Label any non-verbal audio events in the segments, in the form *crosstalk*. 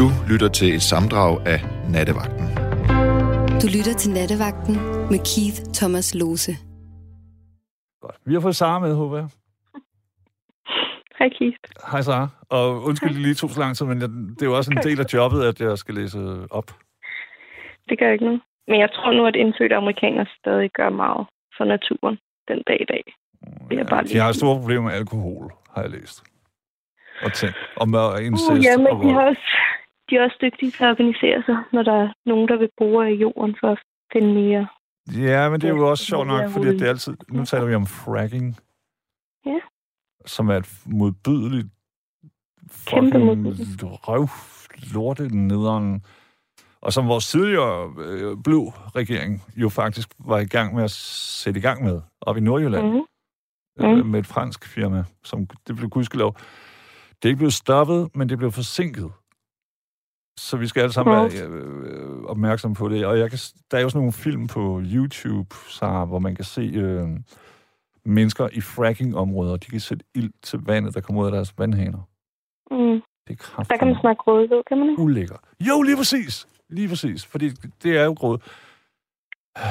Du lytter til et samdrag af Nattevagten. Du lytter til Nattevagten med Keith Thomas Lose. Godt. Vi har fået Sara med, håber jeg. Hej Keith. Hej Sara. Og undskyld, det lige tog så lang tid, men jeg, det er jo også en del af jobbet, at jeg skal læse op. Det gør ikke noget. Men jeg tror nu, at indfødte amerikanere stadig gør meget for naturen den dag i dag. Det er bare De har store problemer med alkohol, har jeg læst. Og ting. Og med incest Uh, ja, og men de, vold. har også, de er også dygtige til at organisere sig, når der er nogen, der vil bore i jorden for at finde mere. Ja, men det er jo også sjovt nok, fordi det er altid... Nu taler vi om fracking. Ja. Som er et modbydeligt... Kæmpe modbydeligt. Røv, lorte nederen. Og som vores tidligere øh, blå regering jo faktisk var i gang med at sætte i gang med, op i Nordjylland. Mm-hmm. øh, Mm. med et fransk firma, som det blev gudskelov. Det er ikke blevet stoppet, men det blev forsinket. Så vi skal alle sammen være øh, opmærksomme på det. Og jeg kan, der er jo sådan nogle film på YouTube, Sarah, hvor man kan se øh, mennesker i fracking-områder. De kan sætte ild til vandet, der kommer ud af deres vandhaner. Mm. Det er kraftigt. Der kan man snakke rådighed, kan man ikke? Ulækker. Jo, lige præcis. Lige præcis. Fordi det er jo gråd. *sighs*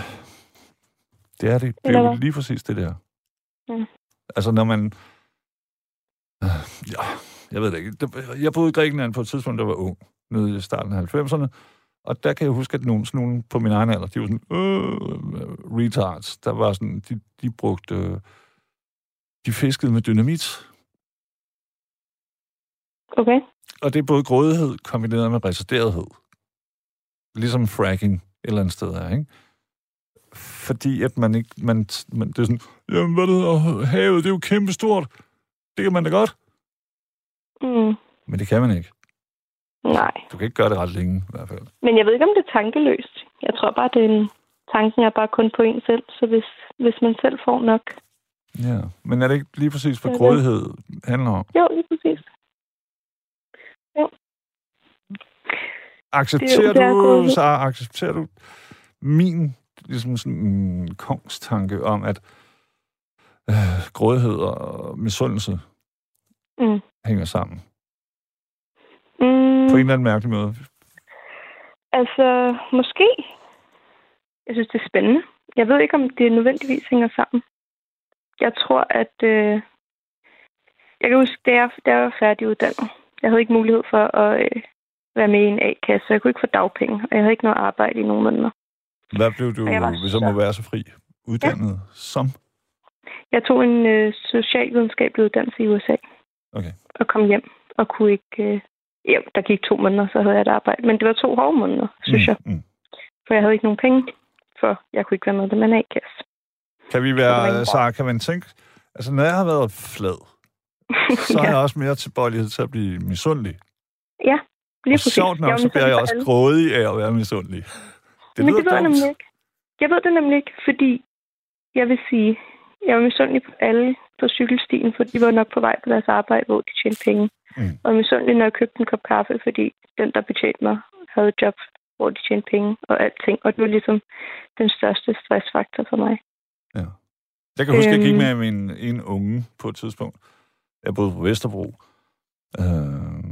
Det er det. Det er jo lige præcis det der. Mm. Altså, når man... Øh, *sighs* Ja, jeg ved det ikke. Jeg boede i Grækenland på et tidspunkt, der var ung, nede i starten af 90'erne. Og der kan jeg huske, at nogen, sådan nogen på min egen alder, de var sådan, øh, retards. Der var sådan, de, de brugte, øh, de fiskede med dynamit. Okay. Og det er både grådighed kombineret med retarderethed. Ligesom fracking et eller andet sted er, ikke? Fordi at man ikke... Man, man, det er sådan, jamen hvad det hedder, havet, det er jo kæmpestort. Det kan man da godt. Mm. Men det kan man ikke. Nej. Du kan ikke gøre det ret længe, i hvert fald. Men jeg ved ikke, om det er tankeløst. Jeg tror bare, det er en... tanken er bare kun på en selv. Så hvis, hvis man selv får nok... Ja. Men er det ikke lige præcis, hvad grådighed handler om? Jo, lige præcis. Accepterer Det jo du, så accepterer du min ligesom sådan en kongstanke om, at øh, grådighed og misundelse Mm. hænger sammen? Mm. På en eller anden mærkelig måde. Altså, måske. Jeg synes, det er spændende. Jeg ved ikke, om det nødvendigvis hænger sammen. Jeg tror, at... Øh, jeg kan huske, da jeg, da jeg var færdiguddannet, jeg havde ikke mulighed for at øh, være med i en A-kasse, så jeg kunne ikke få dagpenge, og jeg havde ikke noget arbejde i nogle måneder. Hvad blev du, hvis jeg må være så fri, uddannet ja. som? Jeg tog en øh, socialvidenskabelig uddannelse i USA. Okay. Og kom hjem og kunne ikke... Øh, ja, der gik to måneder, så havde jeg et arbejde. Men det var to hårde måneder, synes mm, jeg. Mm. For jeg havde ikke nogen penge, for jeg kunne ikke være med i en A-kasse. Kan vi være, så kan man tænke, altså når jeg har været flad, *laughs* så er jeg også mere tilbøjelighed til at blive misundelig. Ja, lige og præcis. sjovt nok, så bliver jeg på også grådig af at være misundelig. Det Men lyder det ved jeg dumt. nemlig ikke. Jeg ved det nemlig ikke, fordi jeg vil sige, jeg var misundelig på alle på cykelstien, for de var nok på vej på deres arbejde, hvor de tjente penge. Mm. Og misundelig, når jeg købte en kop kaffe, fordi den, der betjente mig, havde et job, hvor de tjente penge og alting. Og det var ligesom den største stressfaktor for mig. Jeg kan huske, jeg gik Øhm. med min en unge på et tidspunkt. Jeg boede på Vesterbro. Øh,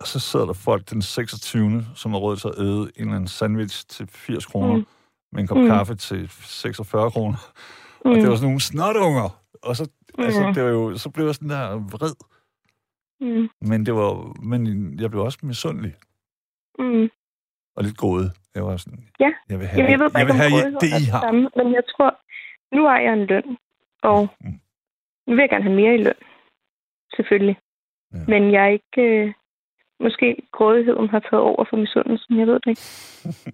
og så sidder der folk den 26. som har råd til at æde en eller anden sandwich til 80 kroner, Mm. med en kop Mm. kaffe til 46 kroner. Mm. Og det var sådan nogle snotunger. Og så, Mm. altså, det var jo, så blev jeg sådan der vred. Mm. Men, det var, men jeg blev også misundelig Mm. og lidt grådet. Jeg var sådan, Ja. jeg vil have, Jamen, jeg ved bare jeg vil have det, I har. samme, men jeg tror, nu har jeg en løn, og Mm. nu vil jeg gerne have mere i løn. Selvfølgelig. Ja. Men jeg er ikke... Øh, måske grådigheden har taget over for misundelsen, jeg ved det ikke.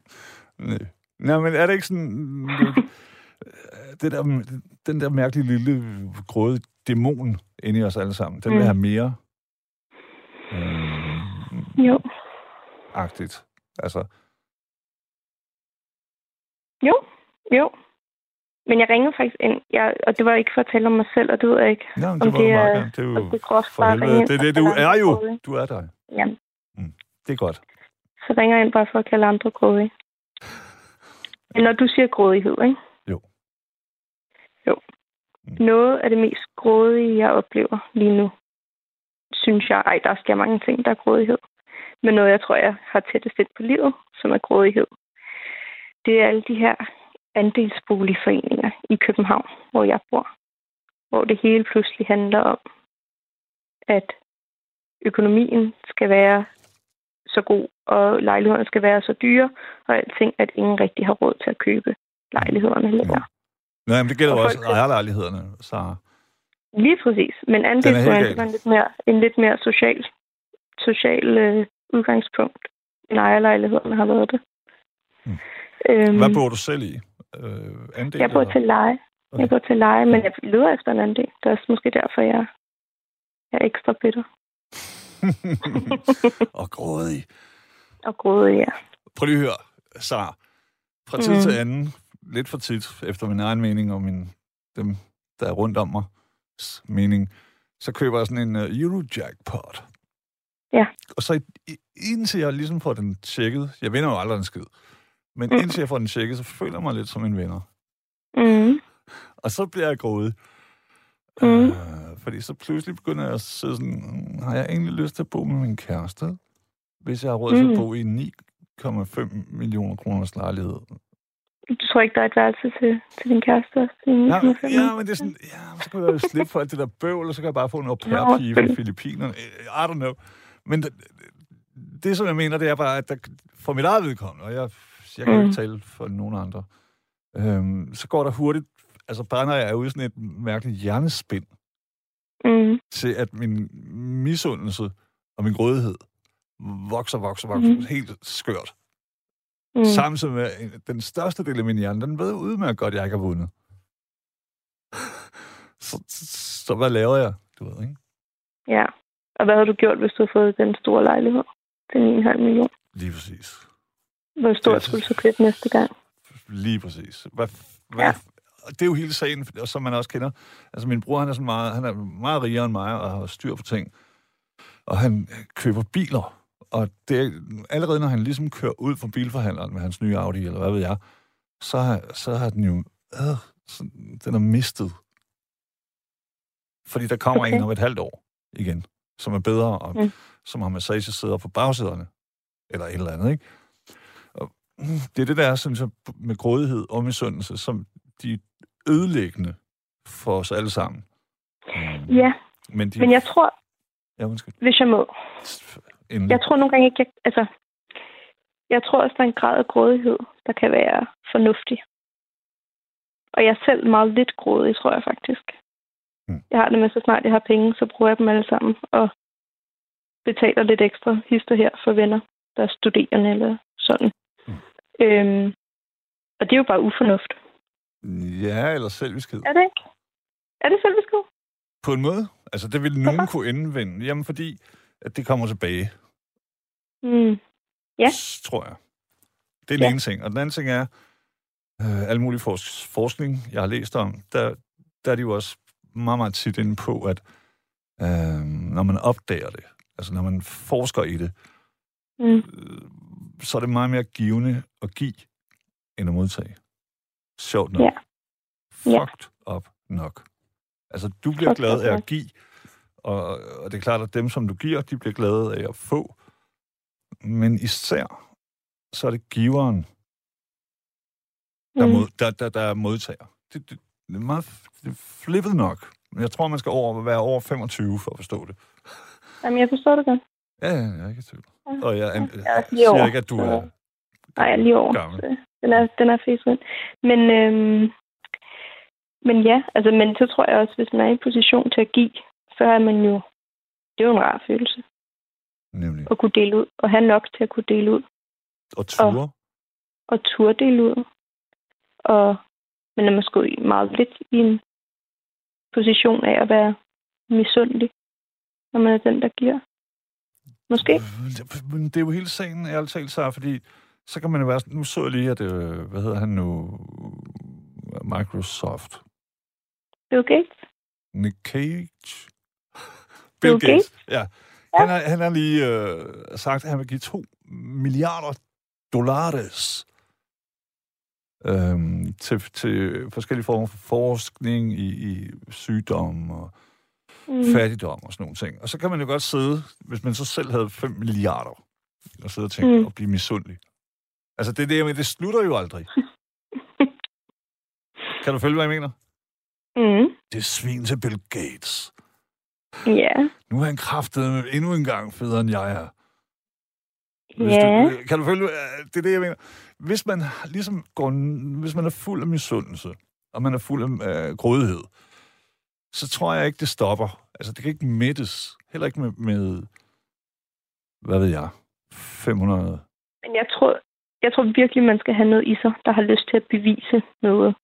*laughs* Nej. Nå, men er det ikke sådan... *laughs* Det, det der, den der mærkelige lille gråde dæmon inde i os alle sammen, den vil Mm. have mere øh, Jo. agtigt. Altså, Jo. Jo. Men jeg ringede faktisk ind, jeg, og det var ikke for at tale om mig selv, og det ved jeg ikke. ja, det Om var det det meget er-. Det er jo det er groft for helvede. Det og det, du er jo. Du er dig. Ja, Det er godt. så ringer jeg ind bare for at kalde andre grådige. Men når du siger grådighed, ikke? Jo. Mm. Noget af det mest grådige, jeg oplever lige nu, synes jeg, ej, der sker mange ting, der er grådighed. med noget, jeg tror, jeg har tættest ind på livet, som er grådighed. Det er alle de her andelsboligforeninger i København, hvor jeg bor. Hvor det hele pludselig handler om, at økonomien skal være så god, og lejlighederne skal være så dyre, og alting, at ingen rigtig har råd til at købe lejlighederne længere. Nej, men det gælder Og også ejerlejlighederne, så... Lige præcis. Men andelsboligerne var en lidt mere, en lidt mere social, social øh, udgangspunkt, end ejerlejlighederne har været det. Hmm. Øhm, Hvad bor du selv i? Øh, andel, jeg bor eller? til leje. Okay. Jeg bor til leje, men jeg leder efter en anden del. Det er måske derfor, jeg, jeg er ekstra bitter *laughs* og grådig. og grådig, ja. Prøv lige at høre, Sara. Fra tid Mm. til anden, lidt for tit, efter min egen mening og min, dem, der er rundt om mig, mening, så køber jeg sådan en uh, Eurojackpot. Ja. Og så indtil jeg ligesom får den tjekket, jeg vinder jo aldrig en skid, men Mm. indtil jeg får den tjekket, så føler jeg mig lidt som en vinder. Mm. Og så bliver jeg grådig. Mm. Øh, fordi så pludselig begynder jeg at sidde sådan, "Mm, har jeg egentlig lyst til at bo med min kæreste? Hvis jeg har råd til Mm. at bo i en 9,5 millioner kroners lejlighed. Du tror ikke, der er et værelse til, til din kæreste også? Til Ja, 9,5? ja, men det er sådan, ja, så kan jeg jo slippe for alt det der bøvl, og så kan jeg bare få en au fra selvfølgelig. Filippinerne. I don't know. Men det, det, som jeg mener, det er bare, at der, for mit eget vedkommende, og jeg, jeg kan Mm. ikke tale for nogen andre, øhm, så går der hurtigt, altså bare når jeg er ude i sådan et mærkeligt hjernespind, Mm. til at min misundelse og min grådighed vokser, vokser, vokser, mm. helt skørt. Mm. Samtidig med at den største del af min hjerne, den ved udmærket godt, at jeg ikke har vundet. Så, så hvad laver jeg? Du ved, ikke? Ja. Og hvad havde du gjort, hvis du havde fået den store lejlighed til 9,5 millioner? Lige præcis. Hvor stort Det- skulle du så købe næste gang? Lige præcis. Hvad, hvad, Ja. Det er jo hele sagen, som man også kender. Altså, min bror, han er, sådan meget, han er meget rigere end mig, og har styr på ting. Og han køber biler. Og det er, allerede når han ligesom kører ud fra bilforhandleren med hans nye Audi, eller hvad ved jeg, så, har- så har den jo... Øh, så, den er mistet. Fordi der kommer Okay. en om et halvt år igen, som er bedre, og Mm. som har massagesæder på bagsæderne. Eller et eller andet, ikke? Og mm, det er det, der er, synes jeg, med grådighed og misundelse, som de er ødelæggende for os alle sammen. Mm. Ja, Men, de, men jeg tror, Ja, undskyld. hvis jeg må, Endelig. jeg tror nogle gange ikke, jeg, altså, jeg tror også, der er en grad af grådighed, der kan være fornuftig. Og jeg er selv meget lidt grådig, tror jeg faktisk. Mm. Jeg har det med, så snart jeg har penge, så bruger jeg dem alle sammen, og betaler lidt ekstra hister her for venner, der er studerende eller sådan. Mm. Øhm, og det er jo bare ufornuft. Ja, eller selviskhed. Er det ikke? Er det selvbeskrivet? På en måde. Altså, det vil nogen kunne indvende. Jamen, fordi at det kommer tilbage, Mm. Ja. s- tror jeg. Det er den Ja. ja. ene ting. Og den anden ting er, øh, al mulig fors- forskning, jeg har læst om, der, der er de jo også meget, meget tit inde på, at øh, når man opdager det, altså når man forsker i det, Mm. øh, så er det meget mere givende at give, end at modtage. Sjovt nok. Ja. Ja. Fucked up nok. Altså, du bliver Fucked glad af at give, og, og det er klart, at dem, som du giver, de bliver glade af at få. Men især, så er det giveren, der, Mm. mod, der, der, der er modtager. Det, det, det er meget det er flippet nok. Men jeg tror, man skal over, være over 25 for at forstå det. Jamen, jeg forstår det godt. Ja, ja, jeg er ikke i tvivl. Ja. Og jeg, jeg, Jeg lige siger ikke, at du er Nej, jeg er lige over. gammel. Den er, den er ind. Men, øhm, men ja, altså, men så tror jeg også, hvis man er i position til at give, så er man jo, det er jo en rar følelse Nemlig. at kunne dele ud, og have nok til at kunne dele ud, Og ture. og turde dele ud. Og, men er måske meget lidt i en position af at være misundelig, når man er den, der giver. Måske. Men det er jo hele sagen, ærligt talt, så fordi så kan man jo være sådan, nu så jeg lige, at, øh, hvad hedder han nu, Microsoft, Bill Gates. Nick Cage, Bill Gates? ja. Han har, han har lige øh, sagt, at han vil give to milliarder dollars øhm, til, til forskellige former for forskning i, i sygdom og Mm. fattigdom og sådan nogle ting. Og så kan man jo godt sidde, hvis man så selv havde 5 milliarder, og sidde og tænke, Mm. og blive misundelig. Altså, det det, men det slutter jo aldrig. *laughs* kan du følge, hvad jeg mener? Mm. Det er svin til Bill Gates. Ja. Nu er han kraftet endnu en gang federe, end jeg er. Hvis Ja. Du, kan du følge, øh, det er det, jeg mener. Hvis man ligesom går, hvis man er fuld af misundelse, og man er fuld af øh, grådighed, så tror jeg ikke, det stopper. Altså, det kan ikke mættes. Heller ikke med, med hvad ved jeg, 500... Men jeg tror, jeg tror virkelig, man skal have noget i sig, der har lyst til at bevise noget.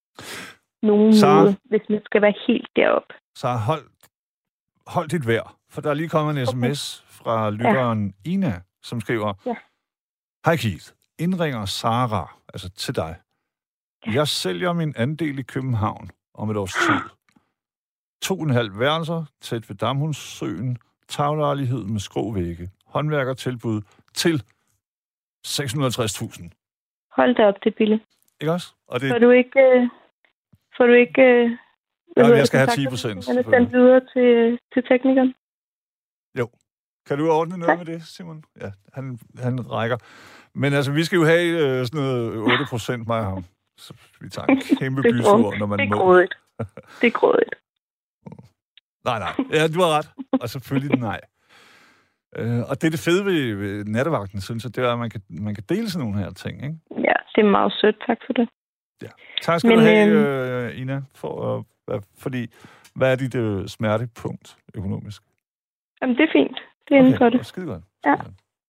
Nogen Sara? måde, hvis man skal være helt deroppe. Så hold, hold dit værd, for der er lige kommet en sms fra lytteren ja. Ina, som skriver, Ja. Hej Keith, indringer Sara, altså til dig. Jeg sælger min andel i København om et års tid. To og en halv værelser, tæt ved Damhundssøen, taglejlighed med skråvægge, håndværkertilbud til 650.000. Hold da op, det er billigt. Ikke også? Og det, Får du ikke... Øh, får du ikke... Øh, Ja, jeg skal have kontakter, 10 procent, Han er sendt videre til, til teknikeren. Kan du ordne noget med det, Simon? Ja, han, han rækker. Men altså, vi skal jo have øh, sådan noget 8 procent, mig og ham. Så vi tager en *laughs* kæmpe grådigt. når man Det er må. grådigt. *laughs* Det er grådigt. Nej, nej. Ja, du har ret. Og selvfølgelig nej. Øh, og det er det fede ved, ved nattevagten, synes jeg, det er, at man kan, man kan dele sådan nogle her ting, ikke? Ja, det er meget sødt. Tak for det. Tak skal Men, du have, øh, Ina, for, øh, fordi, hvad er dit øh, smertepunkt økonomisk? Jamen, det er fint. Det er inden for det. Skide godt. Ja.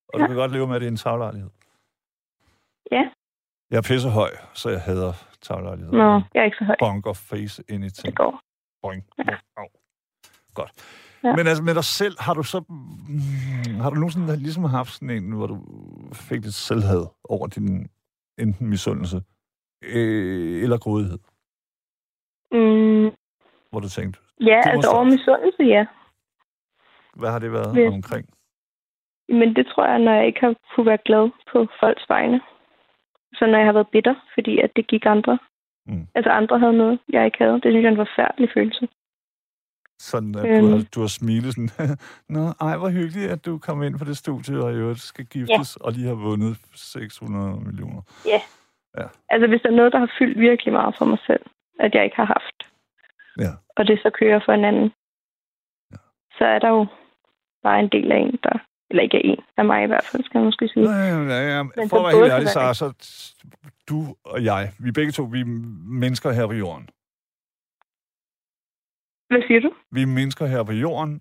Og du Ja. kan godt leve med, at det er en taglejlighed. Ja. Jeg er pisse høj, så jeg hader taglejligheder. Nå, jeg er ikke så høj. Bonker face ind i Det går. Boing. Ja. Au. Godt. Ja. Men altså med dig selv, har du så... Mm, har du nogensinde ligesom haft sådan en, hvor du fik lidt selvhad over din enten misundelse øh, eller grådighed? Mm, Hvor du tænkte, ja, må altså over misundelse, ja. hvad har det været Hvis- omkring? Men det tror jeg, når jeg ikke har kunne være glad på folks vegne. Så når jeg har været bitter, fordi at det gik andre. Mm. Altså andre havde noget, jeg ikke havde. Det synes jeg er en forfærdelig følelse. Sådan, at Øhm. du, har, du har smilet sådan, *laughs* Nå, ej, hvor hyggeligt, at du kom ind på det studie, og i øvrigt skal giftes, ja. og lige har vundet 600 millioner. Altså hvis der er noget, der har fyldt virkelig meget for mig selv, at jeg ikke har haft, Ja. og det så kører for en anden, Ja. så er der jo bare en del af en, der... Eller ikke af en, af mig i hvert fald, skal jeg måske sige. Ja, ja, ja, ja. Men For at være helt ærlig, så, så du og jeg, vi begge to, vi er mennesker her på jorden. Hvad siger du? Vi er mennesker her på jorden,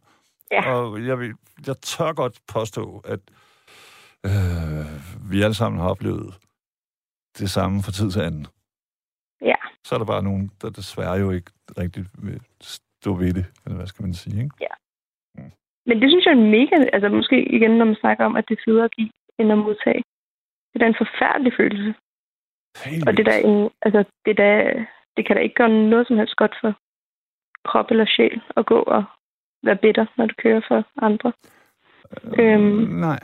Ja. og jeg, vil, jeg tør godt påstå, at øh, vi alle sammen har oplevet det samme fra tid til anden. Ja. Så er der bare nogen, der desværre jo ikke rigtigt vil stå ved det, eller hvad skal man sige, ikke? Men det synes jeg er en mega... Altså måske igen, når man snakker om, at det er federe at give, end at modtage. Det er da en forfærdelig følelse. Helt Og det, der er en, altså, det, der, det kan da ikke gøre noget som helst godt for krop eller sjæl at gå og være bitter, når du kører for andre. Øhm. Nej.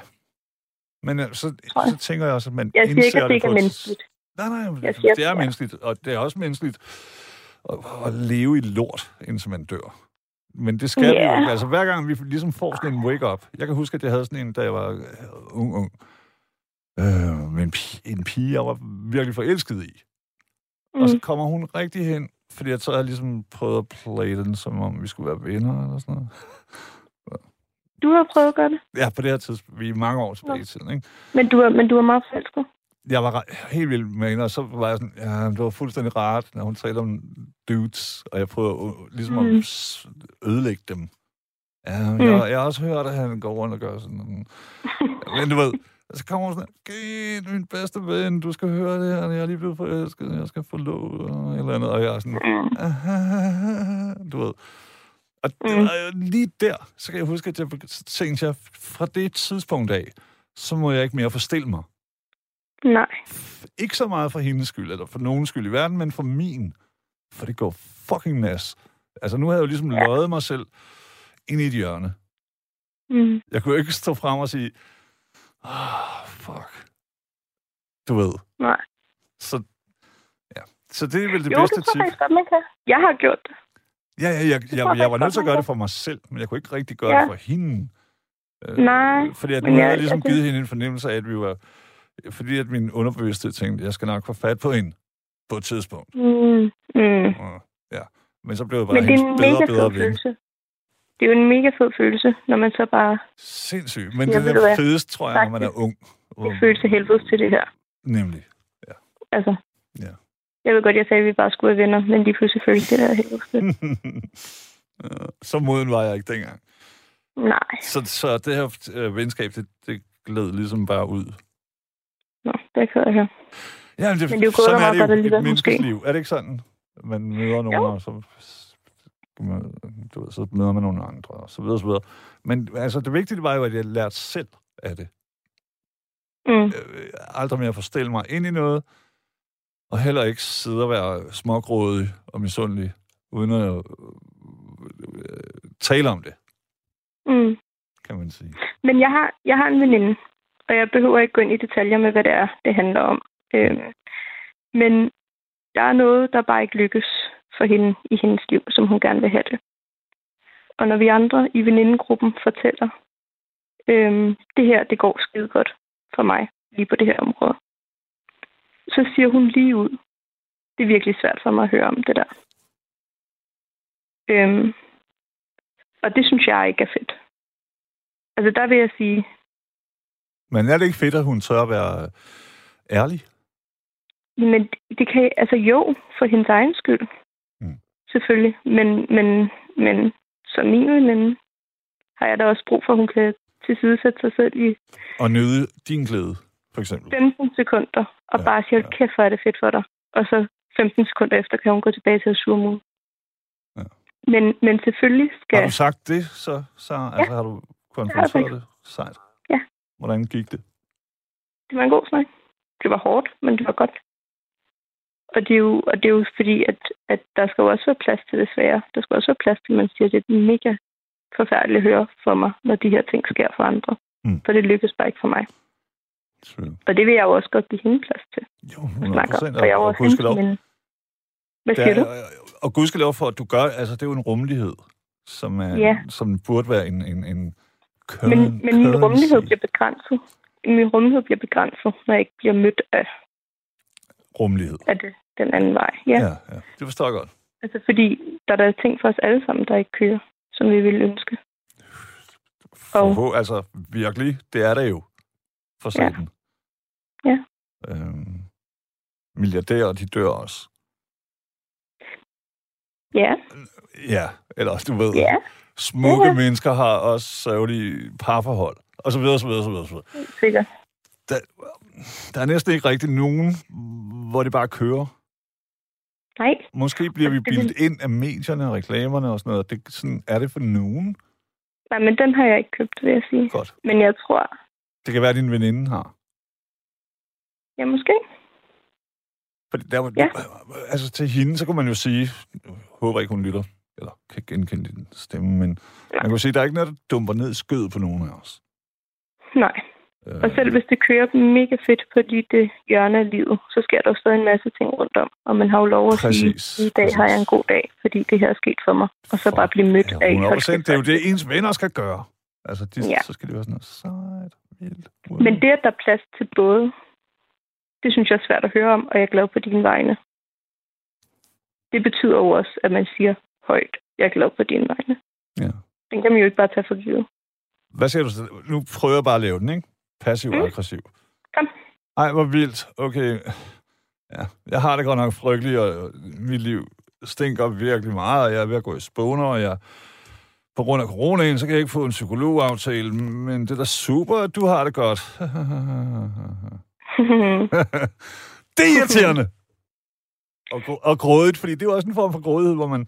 Men øh, så, så tænker jeg også, at man Jeg siger ikke, at det ikke er menneskeligt. Nej, nej, Jeg siger, det er menneskeligt, og det er også menneskeligt at, at leve i lort, indtil man dør. Men det skal yeah. vi jo. Altså, hver gang vi ligesom får sådan en wake-up. Jeg kan huske, at jeg havde sådan en, da jeg var øh, ung, ung. Øh, med en, pige, en pige, jeg var virkelig forelsket i. Mm. Og så Mm. kommer hun rigtig hen, fordi jeg så havde ligesom prøvet at play den, som om vi skulle være venner eller sådan noget. Du har prøvet at gøre det, Ja, på det her tidspunkt. Vi er mange år tilbage i tiden, ikke? men du er, men du er meget forelsket. jeg var helt vild med hende, og så var jeg sådan, ja, det var fuldstændig rart, når hun talte om dudes, og jeg prøvede ligesom Mm. at ødelægge dem. Ja, Mm. jeg, jeg har også hørt, at han går rundt og gør sådan. Men du ved, så kommer hun sådan, Git, min bedste ven, du skal høre det her, jeg er lige blevet forelsket, jeg skal få lov, eller andet, og jeg er sådan, Mm. du ved. Og, Mm. lige der, så kan jeg huske, at jeg tænkte, jeg, fra det tidspunkt af, så må jeg ikke mere forstille mig. Nej. Ikke så meget for hendes skyld, eller for nogens skyld i verden, men for min. For det går fucking nas. Altså, nu har jeg jo ligesom Ja. løjet mig selv ind i et hjørne. Mm. Jeg kunne jo ikke stå frem og sige, ah, oh, fuck. Du ved. Nej. Så, ja. Så det er vel det jo, bedste det tror tip. jeg godt, man kan. Jeg har gjort det. Ja, ja, jeg, jeg, jeg jeg var nødt til at gøre det for mig selv, men jeg kunne ikke rigtig gøre Ja. det for hende. Øh, Nej, Fordi at nu har jeg- ligesom altså- givet hende en fornemmelse af, at vi var... Fordi at min underbevidsthed tænkte, at jeg skal nok få fat på hende på et tidspunkt. Mm, mm. Ja. Men så blev jeg bare Men det er en bedre mega bedre fed ven. følelse. Det er jo en mega fed følelse, når man så bare Sindssygt. Men Ja, det hvad? fedest, tror jeg, når man er ung. det føles helvede til det her. Nemlig. Altså, Ja. Jeg ved godt, jeg sagde, at vi bare skulle være venner, men lige pludselig føles det der. Ja, *laughs* så moden var jeg ikke dengang. Nej, Så, så det her øh, venskab, det, det gled ligesom bare ud. Nå, det kan jeg høre. Ja, men det, Men det er jo gået sådan er det godt jo alligevel, et menneskes liv. Er det ikke sådan? Man møder nogen, Jo. og så, du ved, så møder man nogle andre, og så videre, så videre. Men altså, det vigtige var jo, at jeg lærte selv af det. Mm. Øh, aldrig mere forstille mig ind i noget, og heller ikke sidde og være smågrådig og misundelig, uden at øh, øh, tale om det, Mm. kan man sige. Men jeg har, jeg har en veninde, og jeg behøver ikke gå ind i detaljer med, hvad det er, det handler om. Øhm, men der er noget, der bare ikke lykkes for hende i hendes liv, som hun gerne vil have det. Og når vi andre i venindegruppen fortæller, øhm, det her, det går skide godt for mig, lige på det her område, så siger hun lige ud, det er virkelig svært for mig at høre om det der. Øhm, og det synes jeg ikke er fedt. Altså der vil jeg sige, Men er det ikke fedt, at hun tør at være ærlig? men det kan, altså jo, for hendes egen skyld. Mm. Selvfølgelig. Men, men, men som min veninde har jeg da også brug for, at hun kan tilsidesætte sig selv i Og nyde din glæde, for eksempel. 15 sekunder, og Ja, ja, bare sige, ja. ja. kæft, hvor er det fedt for dig. Og så 15 sekunder efter kan hun gå tilbage til at surmule. Ja. Men, men selvfølgelig skal... Har du sagt det, så, så altså, har du konfronteret sagt. det? Sejt. Ja. Hvordan gik det? Det var en god snak. Det var hårdt, men det var godt. Og det er jo, og det er jo fordi, at, at der skal jo også være plads til det svære. Der skal også være plads til, at man siger, at det er mega forfærdeligt at høre for mig, når de her ting sker for andre. Mm. For det lykkes bare ikke for mig. Selvfølgelig. Og det vil jeg jo også godt give hende plads til Jo, at 100 snakke om. procent. For jeg er Og hendes gudskelov. veninde. Hvad siger du? er- Og gudskelov for, at du gør, altså det er jo en rummelighed, som, er, Ja. som burde være en, en, en curren, Men, men min rummelighed bliver begrænset. Min rummelighed bliver begrænset, når jeg ikke bliver mødt af, Rummelighed. af det, den anden vej. Ja. Ja, ja. Det forstår jeg godt. Altså fordi, der er der ting for os alle sammen, der ikke kører, som vi ville ønske. For, altså, virkelig, det er det jo. For Ja. satan. Ja. Øhm, milliardærer, de dør også. Ja, Ja, eller du ved, ja, smukke Ja. mennesker har også sørgelige parforhold. Og så videre, så videre, så videre, så videre. sikkert. Der, der er næsten ikke rigtig nogen, hvor det bare kører. Nej, Måske bliver vi Det vil- bildet ind af medierne og reklamerne og sådan noget. Det, sådan er det for nogen. nej, men den har jeg ikke købt, vil jeg sige. Godt. Men jeg tror, Det kan være, at din veninde har. Ja, måske. For der, var, Ja. Altså til hende, så kunne man jo sige, jeg håber ikke, hun lytter, eller kan genkende din stemme, men man kunne sige, der er ikke noget, der dumper ned i skødet på nogen af os. Nej. Øh, Og selv hvis det kører mega fedt på dit øh, hjørne af livet, så sker der jo stadig en masse ting rundt om. Og man har jo lov at Præcis, sige, i dag præcis. har jeg en god dag, fordi det her er sket for mig. Og så For- bare blive mødt Ja, af... 100 hold kæft, Det er jo det, ens venner skal gøre. Altså, de, Ja. så skal det være sådan noget sejt, vildt. wow. Men det, at der er plads til både, det synes jeg er svært at høre om, og jeg er glad på dine vegne. Det betyder jo også, at man siger højt, jeg er glad på dine vegne. Ja. Den kan man jo ikke bare tage for givet. Hvad siger du? Nu prøver jeg bare at lave den, ikke? Passiv og Mm. aggressiv. Kom. Ej, hvor vildt. Okay. Ja, jeg har det godt nok frygteligt, og mit liv stinker virkelig meget, og jeg er ved at gå i spåner, og jeg på grund af coronaen, så kan jeg ikke få en psykologaftale, men det er da super, at du har det godt. *laughs* *laughs* det er irriterende! Og, og grådigt, fordi det er jo også en form for grådighed, hvor man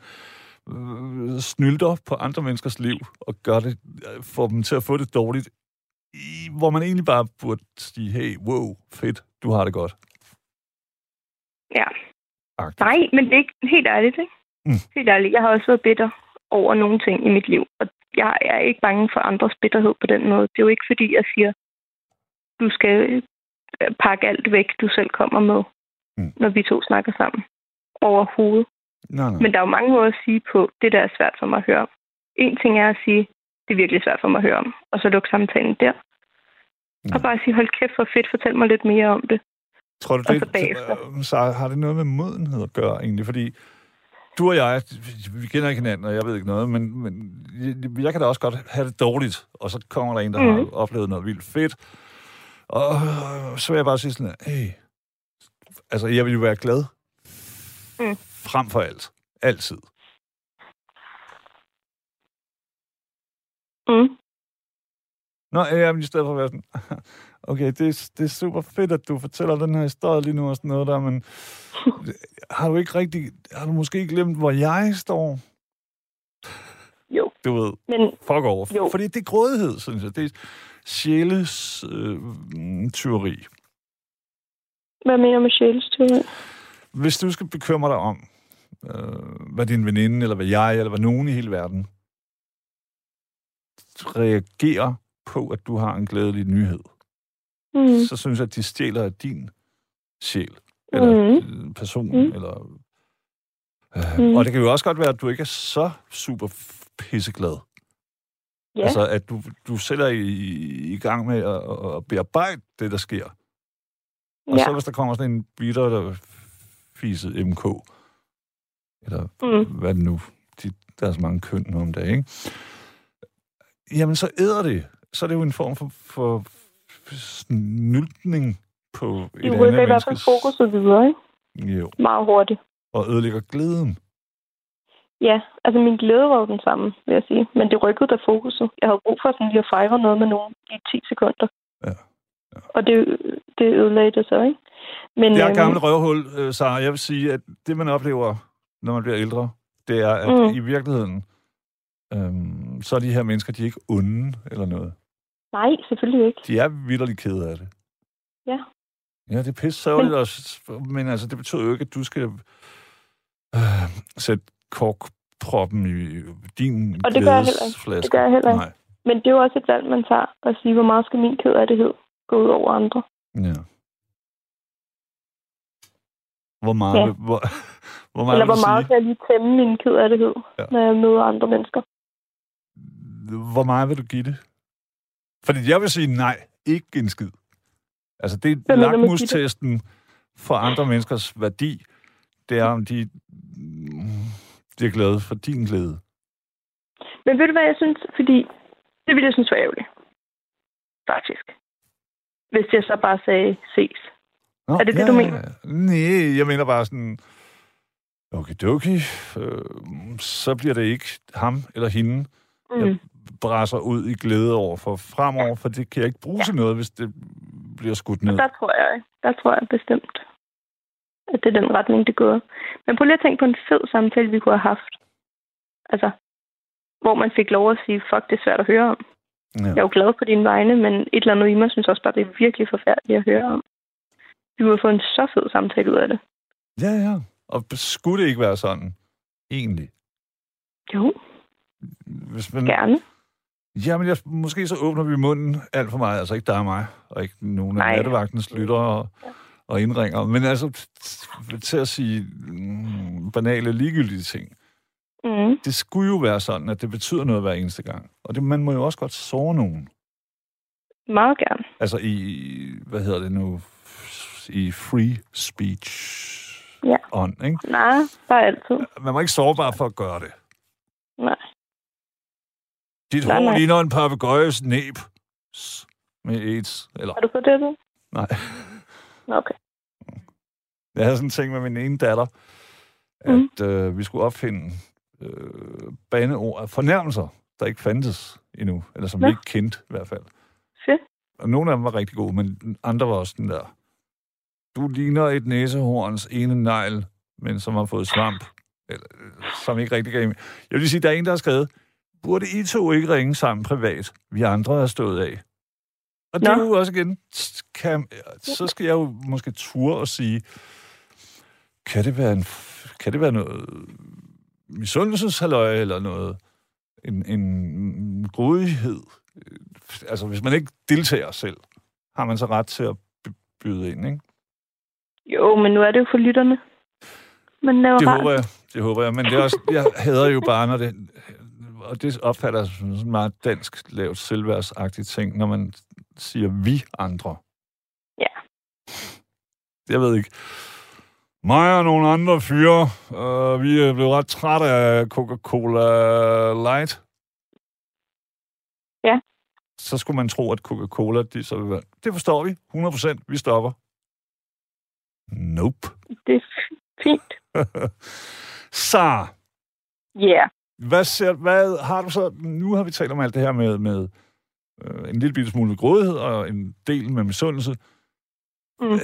øh, snylder på andre menneskers liv, og gør det, øh, får dem til at få det dårligt, i, hvor man egentlig bare burde sige, hey, wow, fedt, du har det godt. ja. Agtigt. Nej, men det er ikke helt ærligt, ikke? Mm. Helt ærligt. Jeg har også været bitter over nogle ting i mit liv, og jeg er ikke bange for andres bitterhed på den måde. Det er jo ikke fordi, jeg siger, du skal pakke alt væk, du selv kommer med, Mm. når vi to snakker sammen. Overhovedet. Nej, nej. Men der er jo mange måder at sige på, det der er svært for mig at høre. En ting er at sige, det er virkelig svært for mig at høre om. Og så lukke samtalen der. Mm. Og bare sige, hold kæft, hvor fedt, fortæl mig lidt mere om det. Tror du, Og det, så bagefter. øh, Sarah, har det noget med modenhed at gøre egentlig? Fordi du og jeg, vi kender ikke hinanden, og jeg ved ikke noget, men, men jeg, jeg kan da også godt have det dårligt, og så kommer der en, der mm. har oplevet noget vildt fedt, og så vil jeg bare sige sådan, hey, altså jeg vil jo være glad Mm. frem for alt. Altid. Mm. Nå, men i stedet for at være sådan, *laughs* okay, det, er- det er super fedt, at du fortæller den her historie lige nu og sådan noget der, men *laughs* har du ikke rigtig, har du måske glemt, hvor jeg står? Jo, Du ved, men fuck over. Jo. Fordi det er grådighed, synes jeg. Det sjæles øh, tyveri. hvad mener du med sjælstyre? Hvis du skal bekymre dig om, øh, hvad din veninde, eller hvad jeg, eller hvad nogen i hele verden reagerer på, at du har en glædelig nyhed, Mm. så synes jeg, at de stjæler af din sjæl, eller mm. person, mm. Eller... Øh, Mm. Og det kan jo også godt være, at du ikke er så super pisseglad. Ja, Altså, at du, du selv er i, i gang med at, at bearbejde det, der sker. Og ja. så hvis der kommer sådan en bitter eller fiset MK, eller Mm. hvad det nu, de, der er så mange køn nu om dagen, ikke? Jamen, så æder det. Så er det jo en form for, for snyltning på et De andet rykker i hvert fald menneskes... fokuset videre, ikke? Jo, Meget hurtigt. og ødelægger glæden. Ja, altså min glæde var jo den samme, vil jeg sige. Men det rykkede da fokuset. Jeg havde brug for sådan lige at fejre noget med nogen i 10 sekunder. Ja. Ja. Og det, det ødelagde det så, ikke? Men, Det er øhm, gammel røvhul, øh, Sara. Jeg vil sige, at det, man oplever, når man bliver ældre, det er, at Mm. i virkeligheden, øhm, så er de her mennesker, de er ikke onde eller noget. Nej, selvfølgelig ikke. De er vidderligt kede af det. Ja. Ja, det er pisse sørgeligt også, men altså, det betyder jo ikke, at du skal øh, sætte korkproppen i din Og det gør jeg heller ikke. Det gør jeg heller ikke. Nej. Men det er jo også et valg, man tager at sige, hvor meget skal min ked af det gå ud over andre. Ja. Hvor meget, Ja. hvor, *laughs* hvor meget Eller hvor meget sige, kan jeg lige tæmme min ked af det Ja. ja. når jeg møder andre mennesker. hvor meget vil du give det? Fordi jeg vil sige nej, ikke en skid. Altså, det er lakmustesten for andre menneskers værdi. Det er, om de, mm, de er glade for din glæde. Men ved du hvad jeg synes? Fordi det ville jeg synes var ærgerligt. Faktisk. Hvis jeg så bare sagde ses. Nå, Er det det, du mener? Nej, jeg mener bare sådan, okay, okay, øh, så bliver det ikke ham eller hende, Mm. jeg brasser ud i glæde over for fremover, for det kan jeg ikke bruge til noget, hvis det bliver skudt ned. Der tror jeg, der tror jeg bestemt, at det er den retning, det går. Men prøv lige at tænke på en fed samtale, vi kunne have haft. Altså, hvor man fik lov at sige, fuck, det er svært at høre om. Ja. Jeg er jo glad på dine vegne, men et eller andet i mig synes også bare, det er virkelig forfærdeligt at høre om. Vi kunne fået en så fed samtale ud af det. Ja, ja. Og skulle det ikke være sådan? Egentlig. Jo, Hvis man, gerne. Jamen, jeg, måske så åbner vi munden alt for meget. Altså ikke dig og mig, og ikke nogen af nattevagtens lyttere og, og indringer. Men altså, til at sige mm, banale, ligegyldige ting. Mm. Det skulle jo være sådan, at det betyder noget hver eneste gang. Og det, man må jo også godt såre nogen. Meget gerne. Altså i, hvad hedder det nu, i free speech Ja. ånd, ikke? Nej, bare altid. Man var ikke sårbar for at gøre det. Nej. Dit Nej, hår nej. ligner en papegøjes næb med AIDS. Eller, Har du fået det? du? nej. Okay. Jeg havde sådan en ting med min ene datter, at øh, vi skulle opfinde øh, baneord, fornærmelser, der ikke fandtes endnu, eller som Nå. vi ikke kendte i hvert fald. Fedt. Og nogle af dem var rigtig gode, men andre var også den der, du ligner et næsehorns ene negl, men som har fået svamp, eller, øh, som ikke rigtig gav Jeg vil sige, der er en, der har skrevet, burde I to ikke ringe sammen privat? Vi andre er stået af. Og det er jo også igen, kan, så skal jeg jo måske ture og sige, kan det være, en, kan det være noget misundelseshalløj eller noget, en, en grådighed? Altså, hvis man ikke deltager selv, har man så ret til at by- byde ind, ikke? Jo, men nu er det jo for lytterne. Men det er Det håber jeg, det håber jeg. Men det er også, jeg hader jo bare, når det... og det opfatter jeg som sådan meget dansk lavt selvværdsagtigt ting, når man siger vi andre. Ja. Jeg ved ikke. Mig og nogle andre fyre, øh, vi er blevet ret trætte af Coca-Cola Light. Ja. Så skulle man tro, at Coca-Cola, de så vil være, det forstår vi, 100%, vi stopper. Nope. Det er fint. *laughs* så, Ja. Yeah. Hvad, ser, hvad har du så... Nu har vi talt om alt det her med, med øh, en lille bitte smule med grådighed og en del med misundelse. Mm. Øh,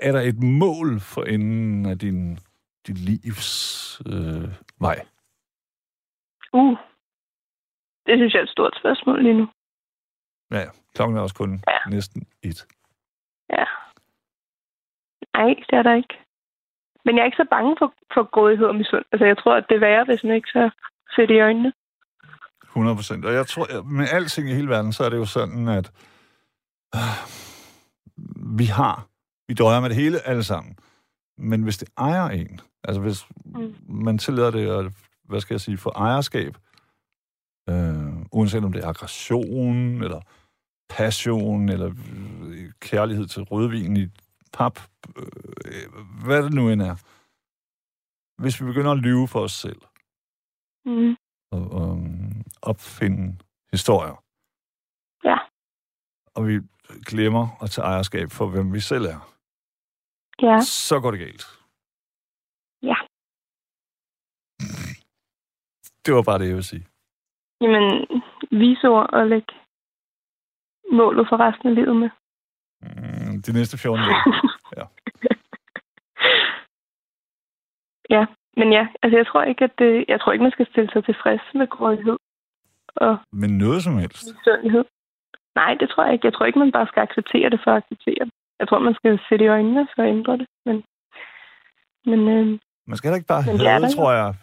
Er der et mål for enden af din, din livs øh, vej? Uh. Det synes jeg er et stort spørgsmål lige nu. Ja, klokken er også kun Ja. næsten et. Ja. Nej, det er der ikke. Men jeg er ikke så bange for, for grådighed og misund. Altså, jeg tror, at det er værre, hvis man ikke så fedt i øjnene. 100 procent. Og jeg tror, med alting i hele verden, så er det jo sådan, at øh, vi har, vi døjer med det hele alle sammen. Men hvis det ejer en, altså hvis Mm. man tillader det, at, hvad skal jeg sige, for ejerskab, øh, uanset om det er aggression, eller passion, eller øh, kærlighed til rødvin i pap, øh, hvad det nu end er. Hvis vi begynder at lyve for os selv, Mm. og, og opfinde historier. Ja. Og vi glemmer at tage ejerskab for, hvem vi selv er. Ja. Så går det galt. Ja. Det var bare det, jeg ville sige. Jamen, visord og lægge målet for resten af livet med. Mm, De næste 14 dage. *laughs* Ja. ja, men ja, altså jeg tror ikke, at det, jeg tror ikke, man skal stille sig tilfreds med grådighed og Men noget som helst. misundelighed. Nej, det tror jeg ikke. Jeg tror ikke, man bare skal acceptere det for at acceptere det. Jeg tror, man skal sætte i øjnene for at ændre det. Men, men øh, Man skal heller ikke bare hade, der tror jeg.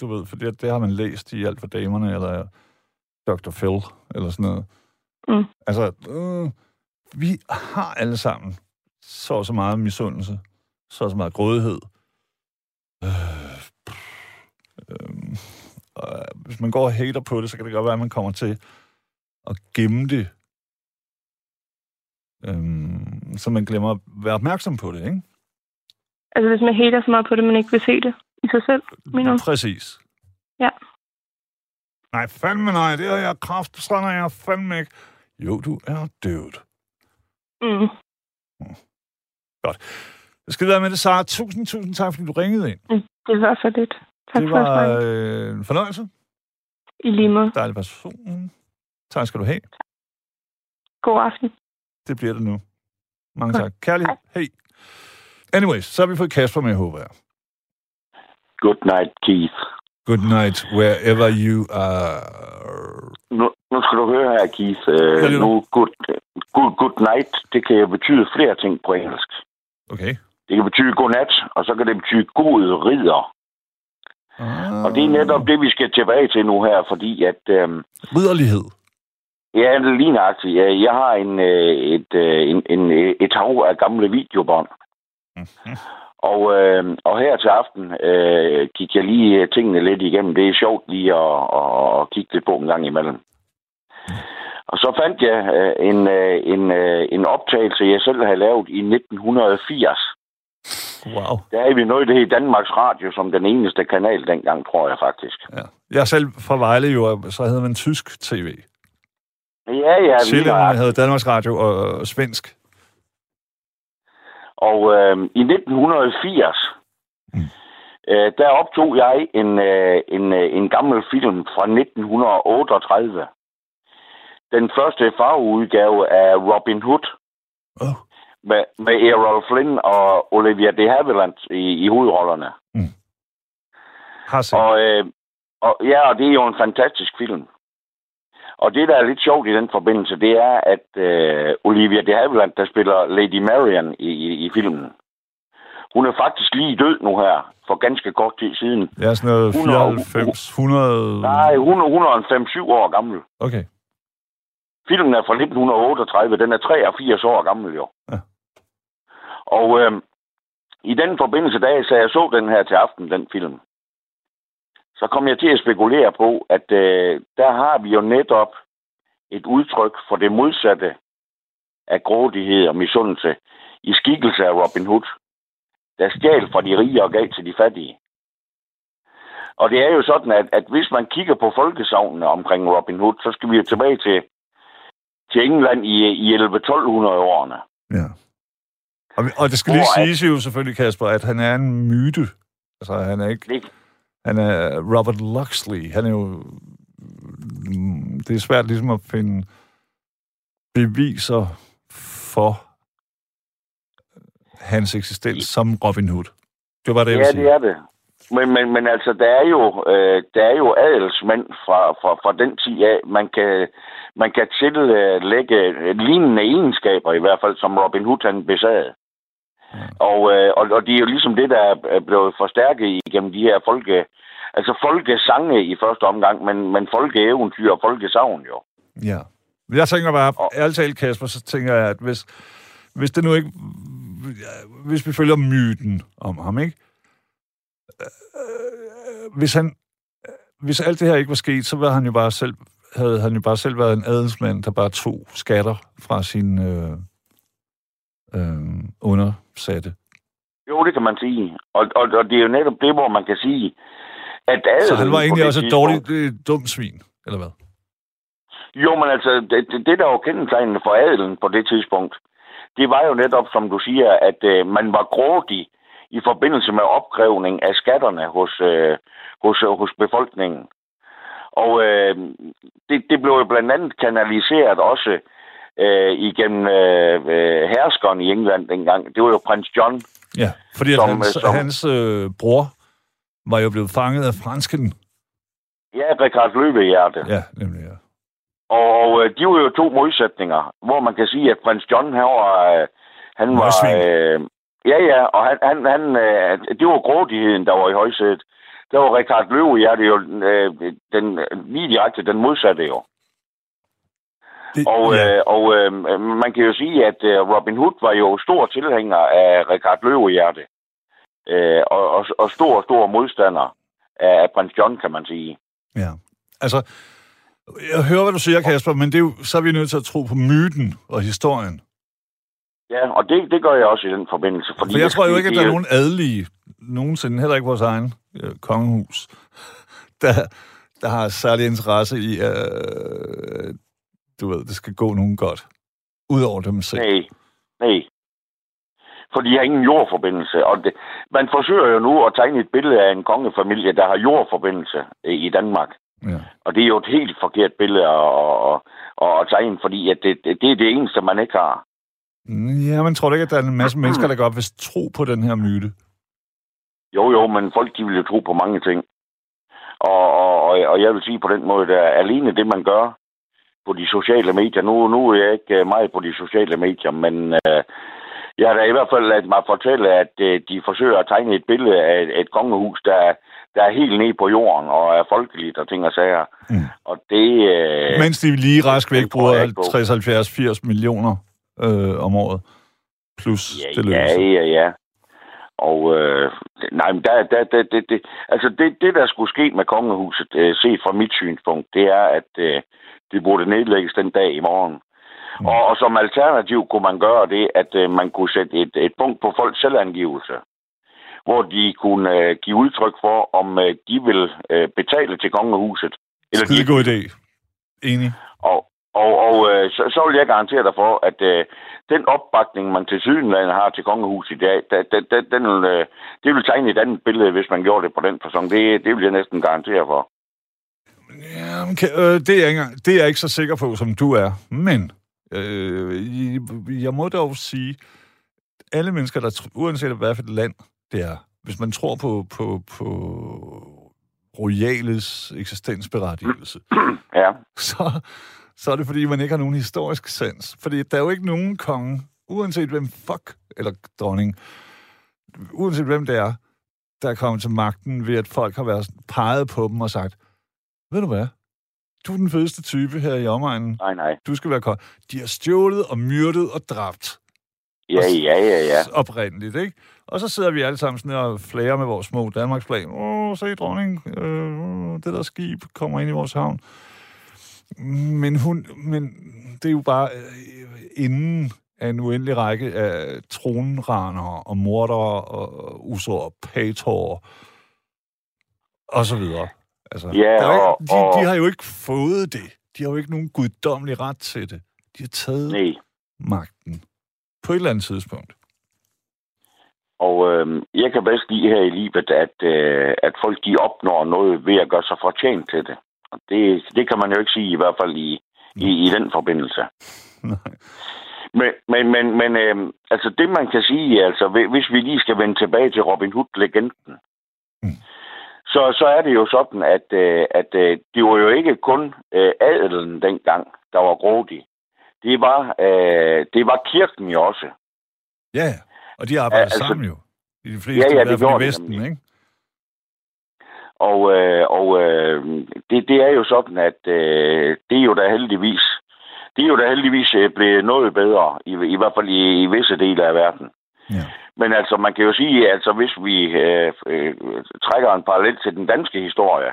Du ved, for det, det har man læst i Alt for damerne, eller Dr. Phil, eller sådan noget. Mm. Altså, øh, vi har alle sammen så og så meget misundelse, så og så meget grådighed. Øh, øh, og hvis man går og hater på det, så kan det godt være, at man kommer til at gemme det. Øhm, så man glemmer at være opmærksom på det, ikke? altså, hvis man hater så meget på det, man ikke vil se det i sig selv. Mener du? Præcis. Ja. Nej, fandme nej, det er jeg kraft, sådan er jeg fandme ikke. Jo, du er død. Mm. Det skal være med det, Sara. Tusind, tusind tak, fordi du ringede ind. Mm. Det var så lidt. Tak det for var øh, en fornøjelse. I lige måde. Dejlig person. Tak skal du have. God aften. Det bliver det nu. Mange Godt. tak. Kærlighed. Hej. Anyways, så har vi fået Kasper med, håber jeg. Good night, Keith. Good night, wherever you are. Nu, nu skal du høre her, Keith. Uh, nu? nu, good, good, good night, det kan betyde flere ting på engelsk. Okay. Det kan betyde godnat, og så kan det betyde god ridder. Ah. Og det er netop det, vi skal tilbage til nu her, fordi at... Um, Ridderlighed. ja, det er lige nøjagtigt. Ja, Jeg har en, øh, et, øh, en, en, et hav af gamle videobånd. Mhm. Og, øh, og her til aften øh, gik jeg lige øh, tingene lidt igennem. Det er sjovt lige at, at, at kigge lidt på en gang imellem. Og så fandt jeg øh, en, øh, en, øh, en optagelse, jeg selv havde lavet i 1980. Wow. Der er vi nået det i Danmarks Radio som den eneste kanal dengang, tror jeg faktisk. Ja. Jeg selv fra Vejle jo, så havde man tysk tv. Ja, ja. Sjælland havde Danmarks Radio og, og svensk. Og øh, i 1980, Mm. øh, der optog jeg en, øh, en, øh, en gammel film fra 1938. Den første farveudgave af Robin Hood Oh. med, med Errol Flynn og Olivia de Havilland i, i hovedrollerne. Har set. Og, øh, og ja, og det er jo en fantastisk film. Og det, der er lidt sjovt i den forbindelse, det er, at øh, Olivia de Havilland, der spiller Lady Marian i, i, i filmen, hun er faktisk lige død nu her, for ganske kort tid siden. Er sådan noget 100 94, 100... Nej, hun, er- hun er en 5-7 år gammel. Okay. Filmen er fra 1938, den er 83 år gammel jo. Ja. Og øh, i den forbindelse, da jeg, så jeg så den her til aften, den film, så kom jeg til at spekulere på, at øh, der har vi jo netop et udtryk for det modsatte af grådighed og misundelse i skikkelse af Robin Hood, der stjal fra de rige og gav til de fattige. Og det er jo sådan, at, at hvis man kigger på folkesavnene omkring Robin Hood, så skal vi jo tilbage til, til England i, i 11-1200-årene. Ja. Og, og det skal lige Hvor at- siges jo selvfølgelig, Kasper, at han er en myte. Altså, han er ikke... Det, Han er Robert Luxley. Han er jo... Det er svært ligesom at finde beviser for hans eksistens som Robin Hood. Det var det, jeg ja, sige. det er det. Men, men, men altså, der er jo, øh, der er jo adelsmænd fra, fra, fra den tid af, man kan, man kan tillægge lignende egenskaber, i hvert fald, som Robin Hood han besad. Og, øh, og, og det er jo ligesom det, der er blevet forstærket igennem de her folke, altså folkesange i første omgang, men, men folkeeventyr og folkesavn jo. Ja. Jeg tænker bare, Og- ærligt talt, Kasper, så tænker jeg, at hvis, hvis det nu ikke... Hvis vi følger myten om ham, ikke? Øh, hvis han... Hvis alt det her ikke var sket, så var han jo bare selv, havde han jo bare selv været en adelsmand, der bare tog skatter fra sin øh, øh, undersatte. Jo, det kan man sige. Og, og, og det er jo netop det, hvor man kan sige, at Så han var egentlig også et dårligt, øh, dumt svin, eller hvad? Jo, men altså, det, det, der var kendetegnende for adelen på det tidspunkt, det var jo netop, som du siger, at øh, man var grådig i forbindelse med opkrævning af skatterne hos, øh, hos, hos befolkningen. Og øh, det, det blev jo blandt andet kanaliseret også øh, igennem øh, øh, herskeren i England dengang. Det var jo prins John. Ja, fordi Som, hans, øh, som- hans øh, bror var jo blevet fanget af fransken. Ja, Richard Løvehjerte. Ja, nemlig, ja. Og øh, de var jo to modsætninger, hvor man kan sige, at prins John, han var... Øh, han var øh, ja, ja, og han, han, han, øh, det var grådigheden, der var i højsædet. Der var Richard Løvehjerte jo øh, den, lige direkte den modsatte jo. Det, Og, ja. øh, og øh, man kan jo sige, at øh, Robin Hood var jo stor tilhænger af Richard Løvehjerte. Øh, og, og, og stor, stor modstander af, prins John, kan man sige. ja. Altså, jeg hører, hvad du siger, Kasper, men det er jo, så er vi nødt til at tro på myten og historien. Ja, og det, det gør jeg også i den forbindelse. Fordi For jeg tror jo ikke, at der er nogen adelige, nogensinde, heller ikke vores egen øh, kongehus, *laughs* der, der har særlig interesse i, øh, du ved, det skal gå nogen godt. Udover dem selv. Nej, nej. For de har ingen jordforbindelse. Og det, man forsøger jo nu at tegne et billede af en kongefamilie, der har jordforbindelse i Danmark. Ja. Og det er jo et helt forkert billede at, at, at, at tegne, fordi at det, det, det er det eneste, man ikke har. Ja, men tror du ikke, at der er en masse mennesker, der godt vil tro på den her myte? Jo, jo, men folk de vil jo tro på mange ting. Og, og, og, jeg vil sige på den måde, der alene det, man gør på de sociale medier. Nu, nu er jeg ikke øh, meget på de sociale medier, men øh, jeg har da i hvert fald ladet mig fortælle, at øh, de forsøger at tegne et billede af et, et kongehus, der, der er helt nede på jorden og er folkeligt og ting og sager. Mm. Og det... Øh, Mens de lige rask væk bruger 60, 70, 80 millioner øh, om året. Plus Ja, det ja, løser. ja, ja. Og øh, nej, men der, der, der, det, det, altså det, det, der skulle ske med kongehuset, øh, set fra mit synspunkt, det er, at øh, det burde nedlægges den dag i morgen. Mm. Og, og som alternativ kunne man gøre det, at øh, man kunne sætte et, et punkt på folks selvangivelse, hvor de kunne øh, give udtryk for, om øh, de vil øh, betale til kongehuset. Eller de Skide god idé. Enig. og, og, og øh, så, så vil jeg garantere dig for, at øh, den opbakning, man til sydenlandet har til kongehuset i dag, den, den, den, den vil, øh, det vil tegne et andet billede, hvis man gjorde det på den person. Det, det vil jeg næsten garantere for. Ja, øh, det, er jeg ikke, det er jeg ikke så sikker på, som du er. Men øh, jeg må dog sige, alle mennesker, der uanset hvad for et land det er, hvis man tror på, på, på royales eksistensberettigelse, *clears throat* Ja, så, så er det, fordi man ikke har nogen historisk sans. Fordi der er jo ikke nogen konge, uanset hvem fuck, eller dronning, uanset hvem det er, der er kommet til magten ved, at folk har været peget på dem og sagt, ved du hvad, du er den fedeste type her i omegnen, nej, nej. du skal være konge. De har stjålet og myrdet og dræbt Ja, ja, ja, ja. Oprindeligt, ikke? Og så sidder vi alle sammen sådan og flager med vores små Danmarksplan. Åh, se dronning, øh, det der skib kommer ind i vores havn. Men, hun, men det er jo bare øh, inden af en uendelig række af tronraner og mordere og usår, pator og så videre. Altså, Ja, der er og- de, og- de har jo ikke fået det. De har jo ikke nogen guddommelig ret til det. De har taget Nej. magten på et eller andet tidspunkt. Og øh, jeg kan bedst lide her i livet, at, øh, at folk de opnår noget ved at gøre sig fortjent til det. Og det, det kan man jo ikke sige, i hvert fald i, i, i den forbindelse. *laughs* Nej. Men, men, men, men øh, altså det man kan sige, altså hvi- hvis vi lige skal vende tilbage til Robin Hood-legenden, Mm. Så, så er det jo sådan, at, øh, at øh, det var jo ikke kun øh, adelen dengang, der var grådig. Det var, øh, det var kirken jo også. Ja, og de ja, altså- sammen jo. I de fleste, Ja, ja, det gjorde i Vesten, nemlig. ikke? Og, øh, og øh, det, det er jo sådan, at øh, det er jo da heldigvis, det er jo da heldigvis blevet noget bedre, i, i hvert fald i, i visse dele af verden. Ja. Men altså, man kan jo sige, altså hvis vi øh, øh, trækker en parallel til den danske historie,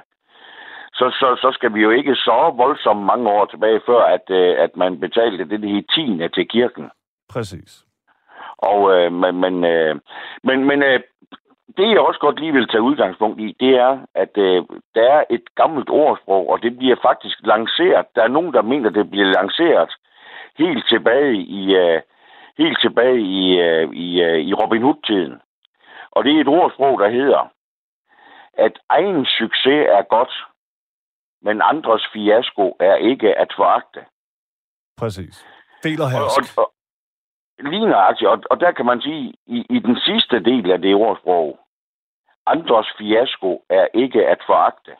så, så, så skal vi jo ikke så voldsomt mange år tilbage, før at, øh, at man betalte det, det hed tiende til kirken. Præcis. Og, øh, men, men, øh, men, men øh, det, jeg også godt lige vil tage udgangspunkt i, det er, at øh, der er et gammelt ordsprog, og det bliver faktisk lanceret. Der er nogen, der mener, det bliver lanceret helt tilbage i, øh, helt tilbage i, øh, i, øh, i Robin Hood-tiden. Og det er et ordsprog, der hedder, at egen succes er godt, men andres fiasko er ikke at foragte. Præcis. Del og Og, hersk. og, og, lige nøjagtigt, og, og der kan man sige, i, i den sidste del af det ordsprog, andres fiasko er ikke at foragte.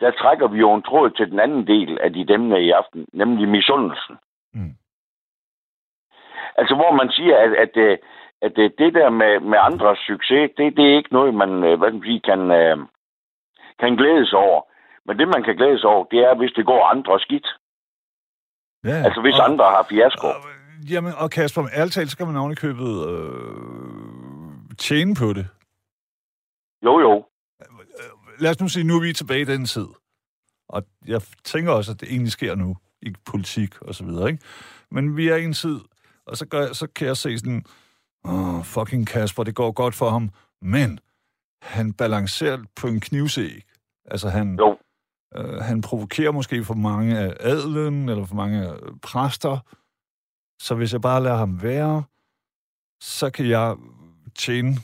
Der trækker vi jo en tråd til den anden del af de demne i aften, nemlig misundelsen. Mm. Altså hvor man siger, at, at, øh, at øh, det der med, med andres succes, det, det er ikke noget, man, øh, hvad skal man sige, kan, kan glædes over. Men det, man kan glædes over, det er, hvis det går andre skidt. Ja, Altså hvis og, andre har fiasko. Og, jamen, og Kasper, ærligt talt, så kan man købet øh, tjene på det. Jo, jo. Lad os nu sige, nu er vi tilbage i den tid. Og jeg tænker også, at det egentlig sker nu i politik og så videre, ikke? Men vi er i en tid, og så, gør, så kan jeg se sådan, åh, oh, fucking Kasper, det går godt for ham, men han balancerer på en knivsæg. Altså han, Jo. øh, han provokerer måske for mange af adelen, eller for mange præster. Så hvis jeg bare lader ham være, så kan jeg tjene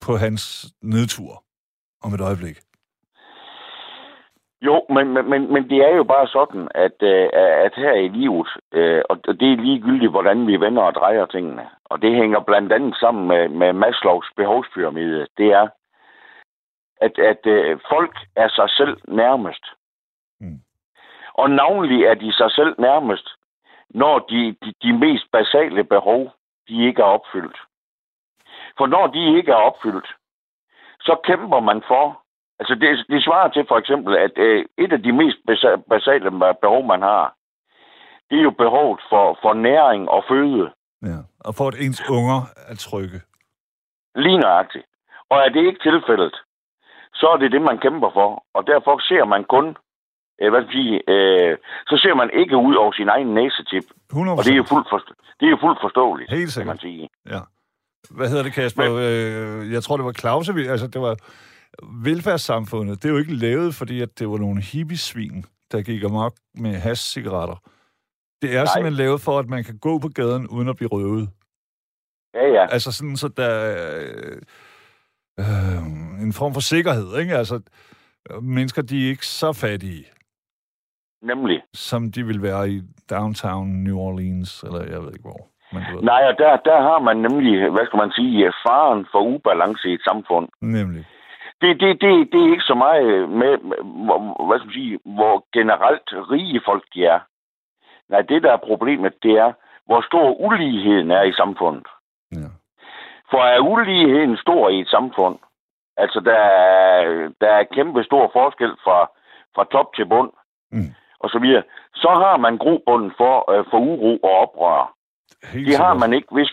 på hans nedtur om et øjeblik. Jo, men, men, men, det er jo bare sådan, at, øh, at her i livet, øh, og det er ligegyldigt, hvordan vi vender og drejer tingene, og det hænger blandt andet sammen med, med Maslows behovspyramide, det er, at, at øh, folk er sig selv nærmest. Mm. Og navnlig er de sig selv nærmest, når de, de, de mest basale behov, de ikke er opfyldt. For når de ikke er opfyldt, så kæmper man for, altså det, det svarer til for eksempel, at øh, et af de mest basa- basale behov, man har, det er jo behovet for, for næring og føde. Ja. Og for at ens unger er trygge. Lige nøjagtigt. Og er det ikke tilfældet, så er det det, man kæmper for. Og derfor ser man kun, øh, hvad sige, øh, så ser man ikke ud over sin egen næsetip. 100 Og det er jo fuldt, forst- det er jo fuldt forståeligt, Helt kan man sikkert. sige. Ja. Hvad hedder det, Kasper? Øh, jeg tror, det var Clausevind. Altså, det var velfærdssamfundet. Det er jo ikke lavet, fordi at det var nogle hippiesvin, der gik amok med hash-cigaretter. Det er Nej. simpelthen lavet for, at man kan gå på gaden uden at blive røvet. Ja, ja. Altså sådan, så der er øh, øh, en form for sikkerhed, ikke? Altså, mennesker, de er ikke så fattige, Nemlig. som de vil være i downtown New Orleans, eller jeg ved ikke hvor. Men du ved. Nej, og der, der har man nemlig, hvad skal man sige, faren for ubalance i et samfund. Nemlig. Det, det, det, det er ikke så meget med, med hvor, hvad skal man sige, hvor generelt rige folk de er. Nej, det der er problemet, det er, hvor stor uligheden er i samfundet. Ja. For er uligheden stor i et samfund, altså der er, der er kæmpe stor forskel fra, fra top til bund, Mm. og så videre, så har man grobunden for, øh, for uro og oprør. Helt Det har man ikke, hvis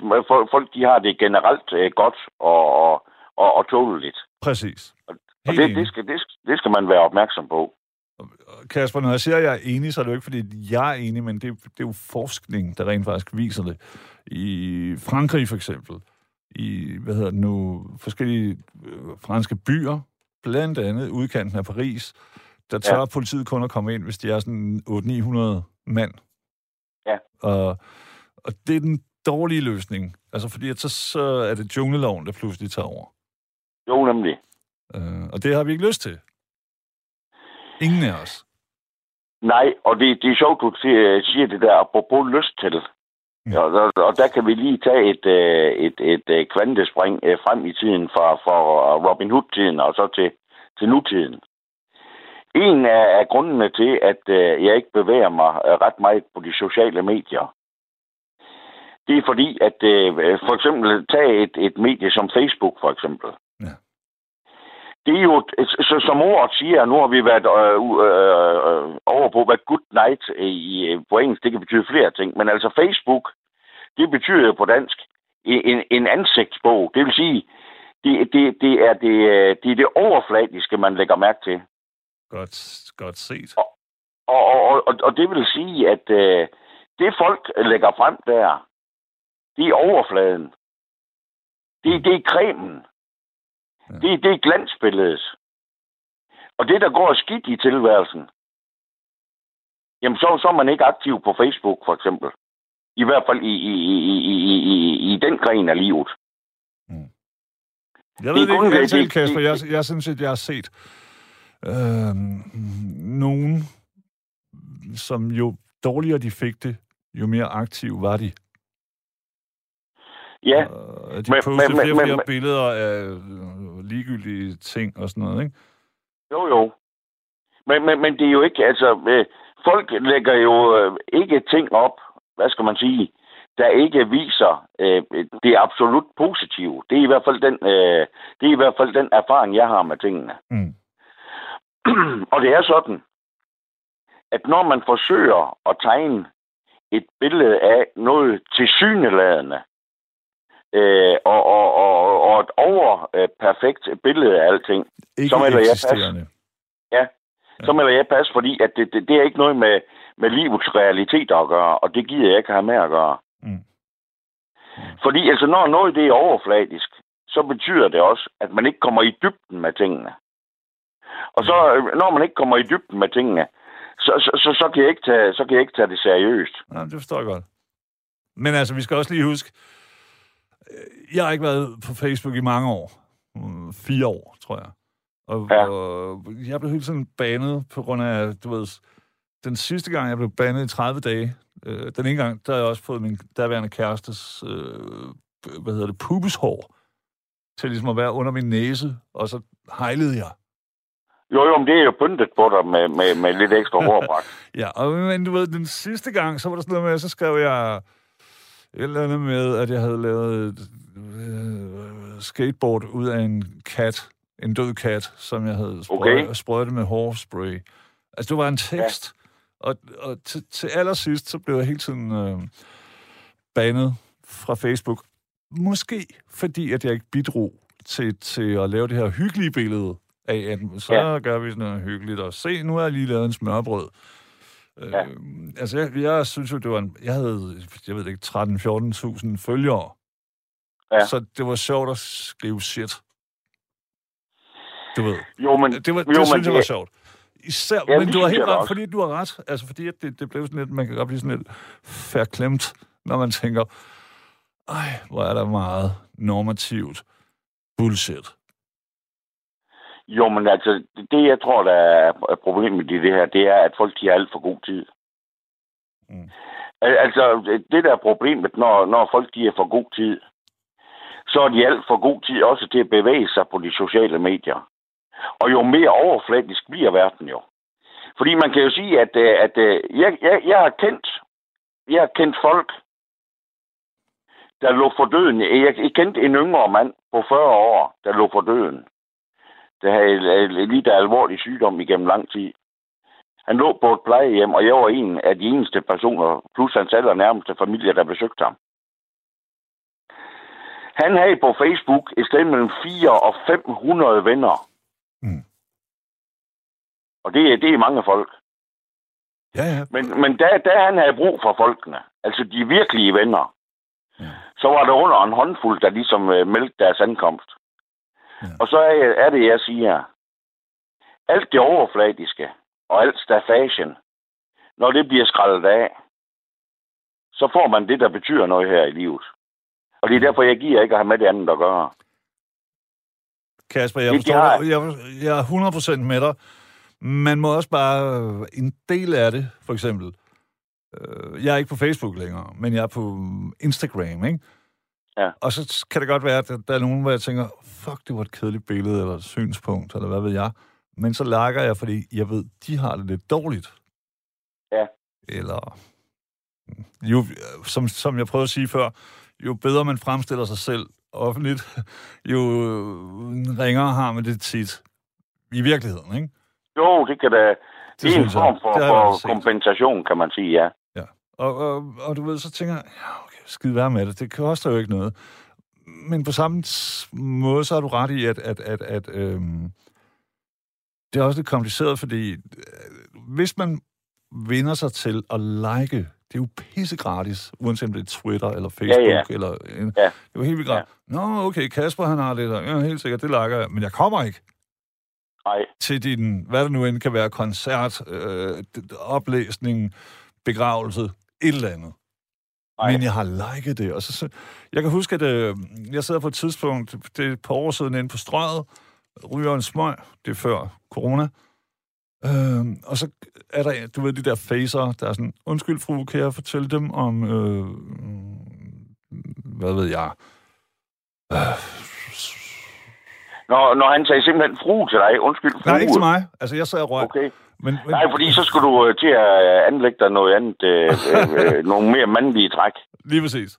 folk de har det generelt øh, godt og, og, og, og tåleligt. Præcis. Og det, det, skal, det, skal- det skal man være opmærksom på. Kasper, når jeg siger, at jeg er enig, så er det jo ikke, fordi jeg er enig, men det, det er jo forskning, der rent faktisk viser det. I Frankrig for eksempel, i, hvad hedder det nu, forskellige øh, franske byer, blandt andet udkanten af Paris, der tør ja. politiet kun at komme ind, hvis de er sådan 800-900 mand. Ja. Og, og det er den dårlige løsning. Altså, fordi at så, så er det jungleloven, der pludselig tager over. Jo, nemlig. Øh, og det har vi ikke lyst til. Ingen af os. Nej, og det, det er sjovt, du siger, det der apropos lyst til. Ja. Og, og, og der kan vi lige tage et, øh, et, et, et kvantespring øh, frem i tiden fra, fra Robin Hood-tiden og så til, til nutiden. En af, af grundene til, at øh, jeg ikke bevæger mig øh, ret meget på de sociale medier, det er fordi, at øh, for eksempel tage et, et medie som Facebook for eksempel. Ja. Det er jo, så, som ordet siger, nu har vi været øh, øh, øh, over på, hvad good night i, på engelsk, det kan betyde flere ting, men altså Facebook, det betyder jo på dansk en, en ansigtsbog. Det vil sige, det, det, det, er det, øh, det er det overfladiske, man lægger mærke til. Godt, godt set. Og, og, og, og det vil sige, at øh, det folk lægger frem der, det er overfladen. Det, det er cremen. Ja. Det, det er glansbilledet. Og det, der går skidt i tilværelsen, jamen så, så er man ikke aktiv på Facebook, for eksempel. I hvert fald i, i, i, i, i, i, i den gren af livet. Jeg Det ved er det ikke altid, det- Kasper. Jeg, jeg synes, at jeg har set øh, nogen, som jo dårligere de fik det, jo mere aktiv var de. Ja, Og de Men- postede men- flere men- flere men- billeder af øh, ligegyldige ting og sådan noget, ikke? jo jo. Men, men, men det er jo ikke, altså, øh, folk lægger jo øh, ikke ting op, hvad skal man sige, der ikke viser øh, det absolut positive. Det er i hvert fald den, øh, det er i hvert fald den erfaring, jeg har med tingene. Mm. *clears throat* og det er sådan, at når man forsøger at tegne et billede af noget tilsyneladende, øh, og, og, og, og et over øh, perfekt billede af alting, Ikke Så melder jeg pas. eksisterende. så melder jeg pas, fordi at det, det, det er ikke noget med, med livets realiteter at gøre, og det gider jeg ikke have med at gøre. Mm. Fordi altså, når noget det er overfladisk, så betyder det også, at man ikke kommer i dybden med tingene. Og så, øh, når man ikke kommer i dybden med tingene, så, så, så, så, kan, jeg ikke tage, så kan jeg ikke tage det seriøst. Ja, det forstår jeg godt. Men altså, vi skal også lige huske, jeg har ikke været på Facebook i mange år. Mm, Fire år, tror jeg. Og, Ja. og jeg blev hele tiden banet på grund af, du ved, den sidste gang, jeg blev banet i 30 dage, øh, den ene gang, der har jeg også fået min daværende kærestes, øh, hvad hedder det, pubeshår, til ligesom at være under min næse, og så hejlede jeg. Jo, jo, men det er jo pyntet på dig med, med, med lidt ekstra hårbrak. *laughs* Ja, og men du ved, den sidste gang, så var der sådan noget med, så skrev jeg et eller andet med, at jeg havde lavet et øh, skateboard ud af en kat, en død kat, som jeg havde sprøjtet, Okay. sprøjtet med hårspray. Altså, det var en tekst. Ja. Og, og til, til allersidst, så blev jeg hele tiden øh, banet fra Facebook. Måske fordi, at jeg ikke bidrog til, til at lave det her hyggelige billede af, at så. Ja. gør vi sådan noget hyggeligt, og se, nu har jeg lige lavet en smørbrød. Ja. Øh, altså, jeg, jeg synes jo, det var en... Jeg havde, jeg ved ikke, 13-14.000 følgere. Ja. Så det var sjovt at skrive shit. Du ved. Jo, men, Det, var, det jo, synes jeg var det- sjovt. Især, Ja, men du har helt ret, også. fordi du har ret. Altså, fordi at det, det blev sådan lidt, man kan godt blive sådan lidt færklemt, når man tænker, ej, hvor er der meget normativt bullshit. Jo, men altså, det jeg tror, der er problemet i det her, det er, at folk de har alt for god tid. Mm. Al- Altså, det der er problemet, når, når folk de har for god tid, så er de alt for god tid også til at bevæge sig på de sociale medier. Og jo mere overfladisk bliver verden jo. Fordi man kan jo sige, at, øh, at øh, jeg, jeg, jeg har kendt jeg har kendt folk, der lå for døden. Jeg, jeg kendte en yngre mand på 40 år, der lå for døden. Der havde lige der alvorlig sygdom igennem lang tid. Han lå på et plejehjem, og jeg var en af de eneste personer, plus hans aller nærmeste familie, der besøgte ham. Han havde på Facebook et sted mellem 4 og 500 venner. Mm. Og det, er- det er mange folk. Ja, ja. Men, men da, da han havde brug for folkene, altså de virkelige venner, Ja. så var der under en håndfuld, der ligesom øh, meldte deres ankomst. Ja. Og så er, er det, jeg siger, alt det overfladiske og alt staffagen, når det bliver skrællet af, så får man det, der betyder noget her i livet. Og det er derfor, jeg giver ikke at have med det andet at gøre. Kasper, jeg, forstår, jeg, jeg er 100% med dig. Man må også bare... En del af det, for eksempel... Øh, jeg er ikke på Facebook længere, men jeg er på Instagram, ikke? Ja. Og så kan det godt være, at der- er nogen, hvor jeg tænker, fuck, det var et kedeligt billede, eller et synspunkt, eller hvad ved jeg. Men så lakker jeg, fordi jeg ved, de har det lidt dårligt. Ja. Eller... Jo, som, som jeg prøvede at sige før, jo bedre man fremstiller sig selv offentligt, *laughs* jo ringere har man det tit i virkeligheden, ikke? Jo, det kan da... Det, det er en form for, for kompensation, kan man sige, ja. Og, og, og du ved, så tænker jeg, ja, skide være med det, det koster jo ikke noget. Men på samme måde, så har du ret i, at, at, at, at øhm, det er også lidt kompliceret, fordi øh, hvis man vinder sig til at like, det er jo pisse gratis, uanset om det er Twitter eller Facebook, Ja, ja. eller... En, Ja. Det er jo helt vildt gratis. Nå, okay, Kasper han har det der. Ja, helt sikkert, det liker jeg. Men jeg kommer ikke Nej, til din, hvad det nu end kan være, koncert, øh, oplæsning, begravelse, et eller andet. Nej. Men jeg har liket det. Og så, så, jeg kan huske, at øh, jeg sidder på et tidspunkt, det er et par år siden inde på strøget, ryger en smøg, det er før corona. Øh, og så er der, du ved, de der facer, der er sådan, undskyld fru, kan jeg fortælle dem om, øh, hvad ved jeg, når, når han sagde simpelthen fru til dig, undskyld, fru. nej, ikke til mig. Altså, jeg sad og røg. Okay. Men, men, Nej, fordi så skulle du øh, til at øh, anlægge dig noget andet, øh, øh, øh, *laughs* nogle mere mandlige træk. Lige præcis.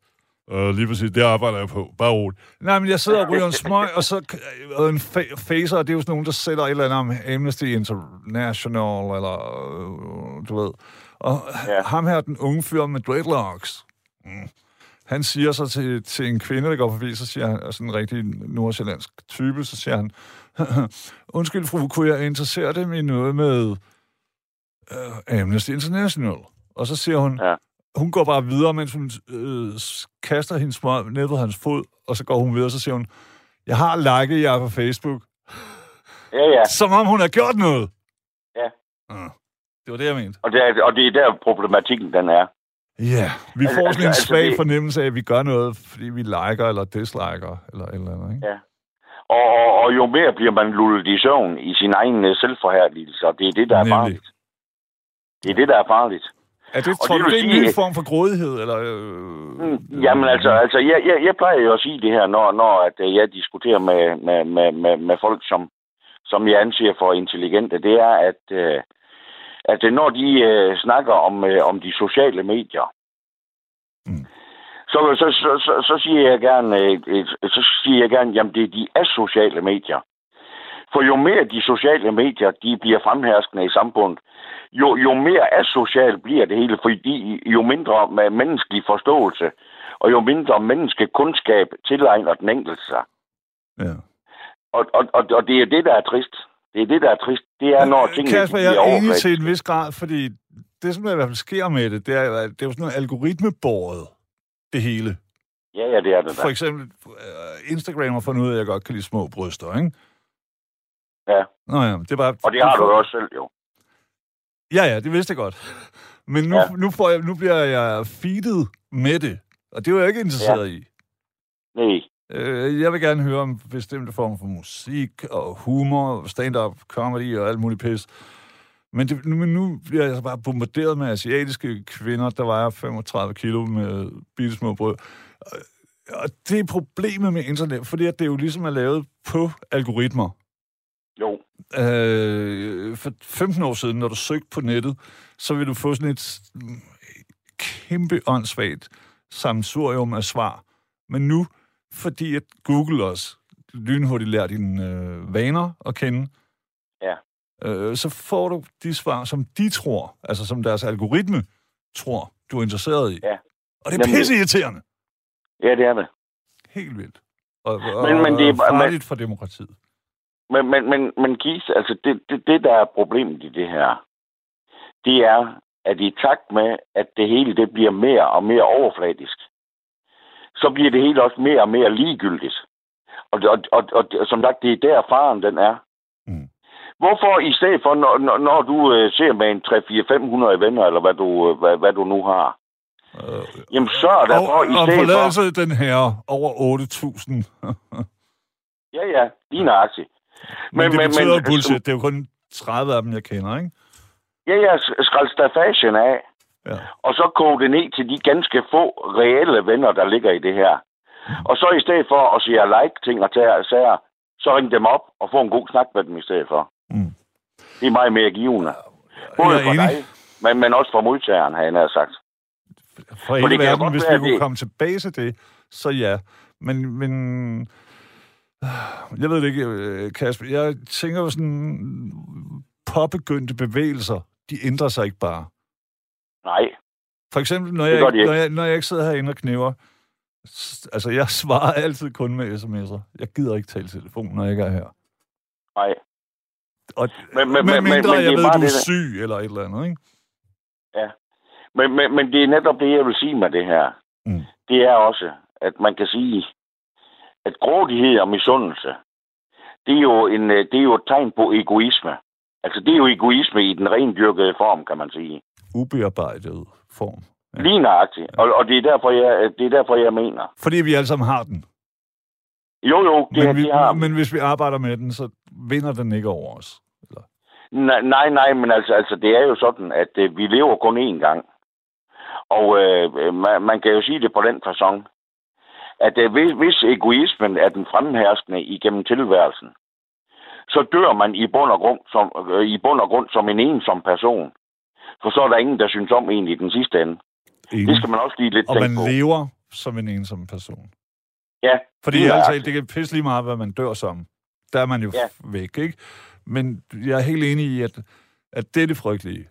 Uh, lige præcis, det arbejder jeg på. Bare roligt. Nej, men jeg sidder og ryger en smøg, og så og en fa- facer, det er jo sådan nogen, der sætter et eller andet om Amnesty International, eller øh, du ved. Og ja. Ja. ham her, den unge fyr med dreadlocks, mm. han siger så til, til en kvinde, der går forbi, så siger han, altså en rigtig nordsjællandsk type, så siger han, undskyld fru, kunne jeg interessere dem i noget med øh, Amnesty International? Og så siger hun, Ja. hun går bare videre, mens hun øh, kaster hendes smøg ned på hans fod, og så går hun videre, og så siger hun, jeg har liket jer på Facebook. Ja, ja. Som om hun har gjort noget. Ja. Uh, det var det, jeg mente. Og det, er, og det er der problematikken, den er. Ja, vi Altså- får altså- sådan en altså, svag det- fornemmelse af, at vi gør noget, fordi vi liker eller disliker, eller eller andet, ikke? Ja. Og, og, og jo mere bliver man lullet i søvn i sin egen øh, selvforhærligelse, og det er det, der er Nemlig. farligt. Det er det, der er farligt. Er det, Og tror det du, det er en sige- ny form for grådighed, eller... Øh, Mm, Jamen altså, altså jeg, jeg, jeg plejer jo at sige det her, når, når at, øh, jeg diskuterer med, med, med, med, med folk, som, som jeg anser for intelligente, det er, at, øh, at øh, når de øh, snakker om, øh, om de sociale medier, Mm. Så, så, så, så, så siger jeg gerne, øh, øh, så siger jeg gerne, jamen det er de asociale medier. For jo mere de sociale medier, de bliver fremherskende i samfundet, jo, jo mere asocial bliver det hele, fordi jo mindre med menneskelig forståelse, og jo mindre menneskekundskab tilegner den enkelte sig. ja. Og, og, og, og det er det, der er trist. Det er det, der er trist. Det er, når tingene Kasper, jeg er enig til en vis grad, fordi det, som der i hvert fald sker med det, det er, det er jo sådan noget algoritmebåret, det hele. Ja, ja, det er det For da. eksempel, uh, Instagram har fundet ud af, at jeg godt kan lide små bryster, ikke? Ja. Nå ja, det er bare... Og det har du jo også selv, jo. Ja, ja, det vidste jeg godt. Men nu. Ja. nu, får jeg, nu bliver jeg feedet med det, og det er jeg ikke interesseret ja. i. Nej. Øh, jeg vil gerne høre om bestemte former for musik og humor, stand-up, comedy og alt muligt pis. Men, det, nu, men nu bliver jeg så bare bombarderet med asiatiske kvinder, der vejer 35 kilo med bitte små brød. Og- Og det er problemet med internet, fordi at det jo ligesom er lavet på algoritmer. Jo. Øh, for 15 år siden, når du søgte på nettet, så vil du få sådan et kæmpe åndssvagt samsurium af svar. Men nu, fordi at Google også lynhurtigt lærer dine øh, vaner at kende, Ja. Øh, så får du de svar, som de tror, altså som deres algoritme tror, du er interesseret i. Ja. Og det er pisse irriterende. Ja, det er det. Helt vildt. Og, og, Men- men det er- farligt for demokratiet. Men, men, men, men Keith, altså det, det, det, der er problemet i det her, det er, at i takt med, at det hele det bliver mere og mere overfladisk, så bliver det hele også mere og mere ligegyldigt. Og, og, og, og, og som sagt, det er der faren den er. Hvorfor i stedet for, når, når, når du øh, ser med en 3-4-500 venner, eller hvad du, øh, hvad, hvad du nu har, Øh, jamen sørg og, derfor i og stedet for... forladelse den her over 8.000. Ja, ja, lige nøjagtigt. Men, men det betyder men, bullshit. Det er jo kun 30 af dem, jeg kender, ikke? Ja, ja, skrald stafagen af. Ja. og så koge det ned til de ganske få reelle venner, der ligger i det her. Og så i stedet for at sige like ting og tage sager, så ring dem op og få en god snak med dem i stedet for. Det er meget mere givende. Både for enig. dig, men, men også for modtageren, har jeg nær sagt. For hele jo verden, godt hvis vi kunne det- komme tilbage til det, så ja. Men, men jeg ved det ikke, øh, Kasper. Jeg tænker jo sådan, påbegyndte bevægelser, de ændrer sig ikke bare. Nej, For eksempel, når jeg, de ikke, når, jeg, når jeg ikke sidder herinde og knæver, altså jeg svarer altid kun med sms'er. Jeg gider ikke tale telefon, når jeg ikke er her. nej. Og, Men- men- men- mindre men det jeg er ved, du er det syg eller et eller andet, ikke? Men, men, men det er netop det, jeg vil sige med det her. Mm. Det er også, at man kan sige, at grådighed og misundelse, det er jo, en, øh, det er jo et tegn på egoisme. Altså, det er jo egoisme i den rendyrkede form, kan man sige. Ubearbejdet form. Ja. Lige nøjagtigt. Og, og det, er derfor, jeg, det er derfor, jeg mener. Fordi vi alle sammen har den. Jo, jo, det, Men, vi, det har men hvis vi arbejder med den, så vinder den ikke over os. Nej, nej, nej, men altså, altså det er jo sådan, at øh, vi lever kun én gang. Og øh, man, man kan jo sige det på den façon, at øh, hvis, hvis egoismen er den fremherskende igennem tilværelsen, så dør man i bund og grund som, øh, i bund og grund som en ensom person. For så er der ingen, der synes om en i den sidste ende. Enig. Det skal man også lige lidt Og tænke man på. lever som en ensom person. Ja, Fordi altså, nøjagtigt. det kan pisse lige meget, hvad man dør som. Der er man jo Ja. væk, ikke? Men jeg er helt enig i, at, at det er det frygtelige.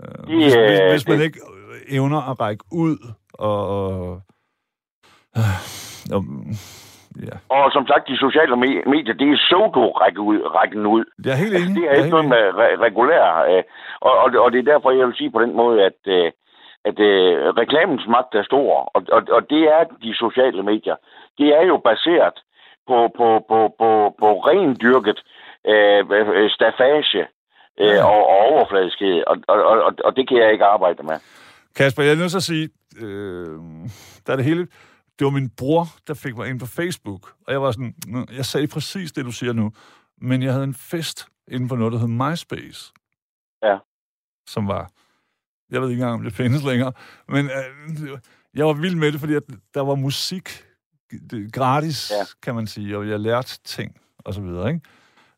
Uh, hvis, øh, hvis, hvis man det- ikke evner at række ud og... og um, ja. Og som sagt, de sociale me- medier, det er pseudo-rækken ud. Rækken ud. Jeg er helt Altså, enig. det Jeg er ikke noget med re- regulær. Øh, og, og, og det er derfor, jeg vil sige på den måde, at, øh, at øh, reklamens magt er stor. Og, og, og det er de sociale medier. Det er jo baseret på, på, på, på, på rendyrket øh, øh, stafage øh, Ja. og, og overfladiskhed. Og, og, og, og det kan jeg ikke arbejde med. Kasper, jeg er nødt til at sige, øh, der er det hele... Det var min bror, der fik mig ind på Facebook, og jeg var sådan, "Nå, jeg sagde præcis det, du siger nu, men jeg havde en fest inden for noget, der hed MySpace. Ja. Som var, jeg ved ikke engang, om det findes længere, men øh, jeg var vild med det, fordi at der var musik gratis, Ja. ja. kan man sige, og jeg lærte ting, og så videre, ikke?